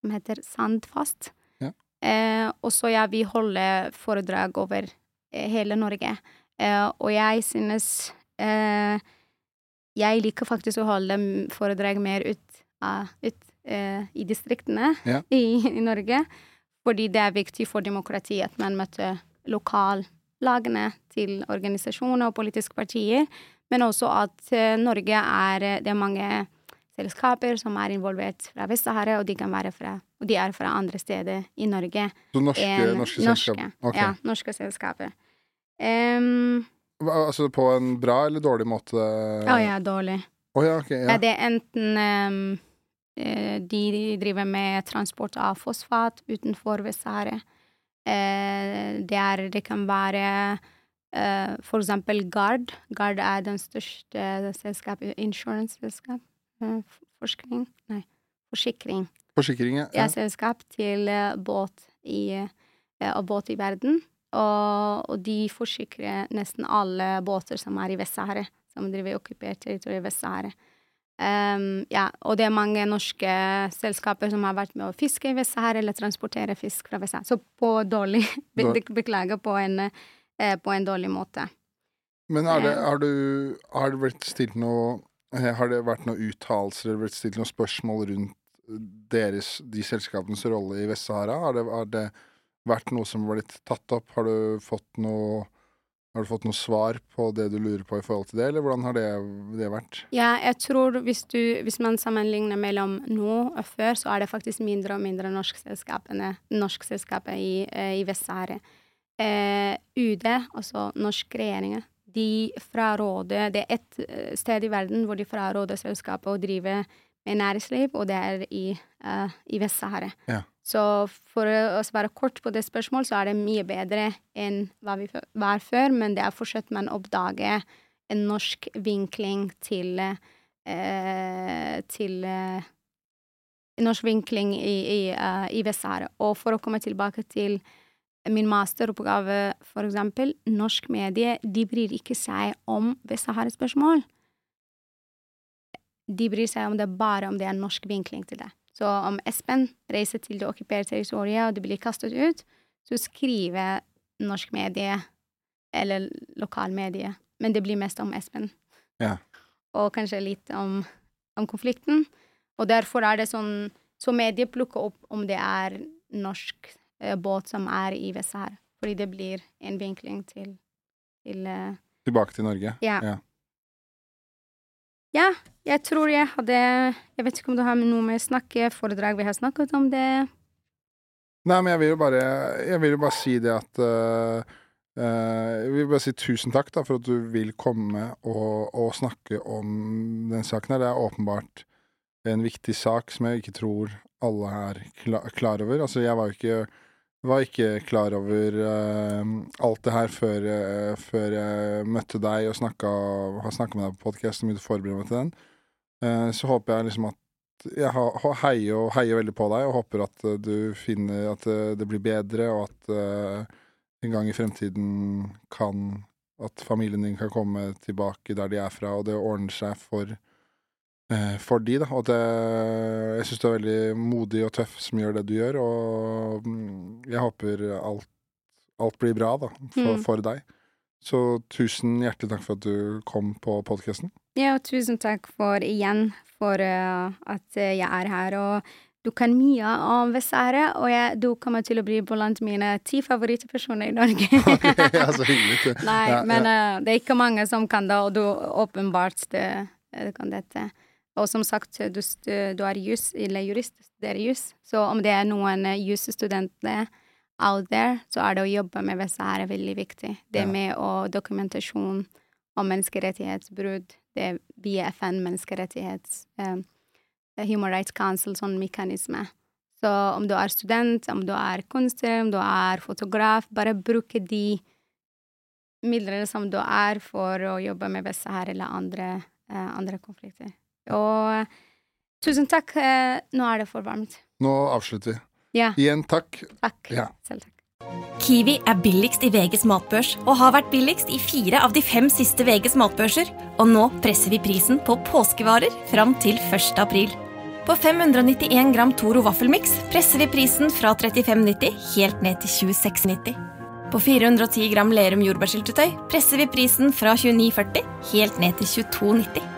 som heter Sandfast. Ja. Eh, og så ja, vi holder foredrag over eh, hele Norge. Eh, og jeg synes eh, Jeg liker faktisk å holde foredrag mer ut, uh, ut uh, i distriktene ja. i, i, Norge. Fordi det er viktig for demokratiet at man møter lokallagene til organisasjoner og politiske partier. Men også at uh, Norge er Det er mange selskaper som er involvert fra Vest-Sahara, og de kan være fra og de er fra andre steder i Norge. Så norske, en, norske, selskaper? Okay. Ja, norske selskaper. Um, altså på en bra eller dårlig måte? Å ja, dårlig. Oh, ja, okay, ja. det er enten um, de driver med transport av fosfat utenfor Vest-Sahara. Uh, det, det kan være uh, for eksempel Gard. Gard er den største selskapet, insurance-selskap. Uh, forskning Nei, forsikring. Forsikring, ja. ja. Selskap til båt i, og båt i verden. Og, og, de forsikrer nesten alle båter som er i Vest-Sahara, som driver okkupert territorium i Vest-Sahara. Um, ja, og det er mange norske selskaper som har vært med å fiske i Vest-Sahara eller transportere fisk fra Vest-Sahara. Så på dårlig Beklager, på en, eh, på en dårlig måte. Men det, har, du, har det blitt stilt noe eh, Har det vært noen uttalelser eller blitt stilt noen spørsmål rundt deres, de selskapenes rolle i Vest-Sahara? Har, har det, vært noe som har blitt tatt opp? Har du fått noe har du fått noe svar på det du lurer på i forhold til det, eller hvordan har det, det vært? Ja, jeg tror hvis, du, hvis man sammenligner mellom nå og før, så er det faktisk mindre og mindre norskselskapene norskselskaper i, eh, i Vest-Sahara. Eh, UD, altså norsk regjering, de fraråder Det er ett eh, sted i verden hvor de fraråder selskapet å drive med næringsliv, og det er i, uh, i Vest-Sahara. Ja. Så for å svare kort på det spørsmålet, så er det mye bedre enn hva vi var før, men det er fortsatt man oppdager en norsk vinkling til uh, til uh, norsk vinkling i, i, uh, i Vest-Sahara. Og for å komme tilbake til min masteroppgave, for eksempel, norsk medie, de bryr ikke seg om Vest-Sahara-spørsmål. De bryr seg om det bare om det er norsk vinkling til det. Så om Espen reiser til det okkuperte territoriet, og det blir kastet ut, så skriver norsk medie eller lokalmedie, men det blir mest om Espen. Ja. Og kanskje litt om, om, konflikten. Og derfor er det sånn Så medie plukker opp om det er norsk båt som er i Vest-Sahara. Fordi det blir en vinkling til, til eh, Tilbake til Norge? Ja. ja. Ja, jeg tror jeg hadde Jeg vet ikke om du har noe med snakke, foredrag vi har snakket om det. Nei, men jeg vil jo bare, vil jo bare si det at uh, uh, Jeg vil bare si tusen takk da, for at du vil komme og, og snakke om den saken her. Det er åpenbart en viktig sak som jeg ikke tror alle er klar, klar over. Altså, jeg var jo ikke var ikke klar over uh, alt det her før, uh, før, jeg møtte deg og har snakka med deg på podkast og begynte å forberede meg til den. Uh, så håper jeg liksom at jeg heier, og heier veldig på deg og håper at du finner at det blir bedre, og at en gang i fremtiden kan At familien din kan komme tilbake der de er fra, og det ordner seg for for de, da. Og det, jeg syns du er veldig modig og tøff som gjør det du gjør, og mm, jeg håper alt, alt blir bra, da, for, mm. for deg. Så tusen hjertelig takk for at du kom på podkasten. Ja, og tusen takk for igjen for uh, at jeg er her. Og du kan mye om Vest-Sahara, og jeg, du kommer til å bli blant mine ti favorittpersoner i Norge. okay, ja, så hyggelig. Nei, ja, men uh, det er ikke mange som kan det, og du åpenbart det, det kan dette. Og som sagt, du, du er jus, eller jurist, det er jus, så om det er noen jusstudenter out there, så er det å jobbe med Vest-Sahara veldig viktig. Det ja. med å dokumentasjon om menneskerettighetsbrudd, det via FN menneskerettighets um, Human Rights Council sånn mekanisme. Så om du er student, om du er kunstner, om du er fotograf, bare bruke de midlene som du er for å jobbe med Vest-Sahara eller andre, uh, andre konflikter. Og tusen takk. Uh, nå er det for varmt. Nå avslutter vi. Ja. Igjen takk. Takk. Ja. Selv takk. Kiwi er billigst i VGs matbørs og har vært billigst i fire av de fem siste VGs matbørser. Og nå presser vi prisen på påskevarer fram til 1. april. På 591 gram Toro vaffelmiks presser vi prisen fra 35,90 helt ned til 26,90. På 410 gram Lerum jordbærsyltetøy presser vi prisen fra 29,40 helt ned til 22,90.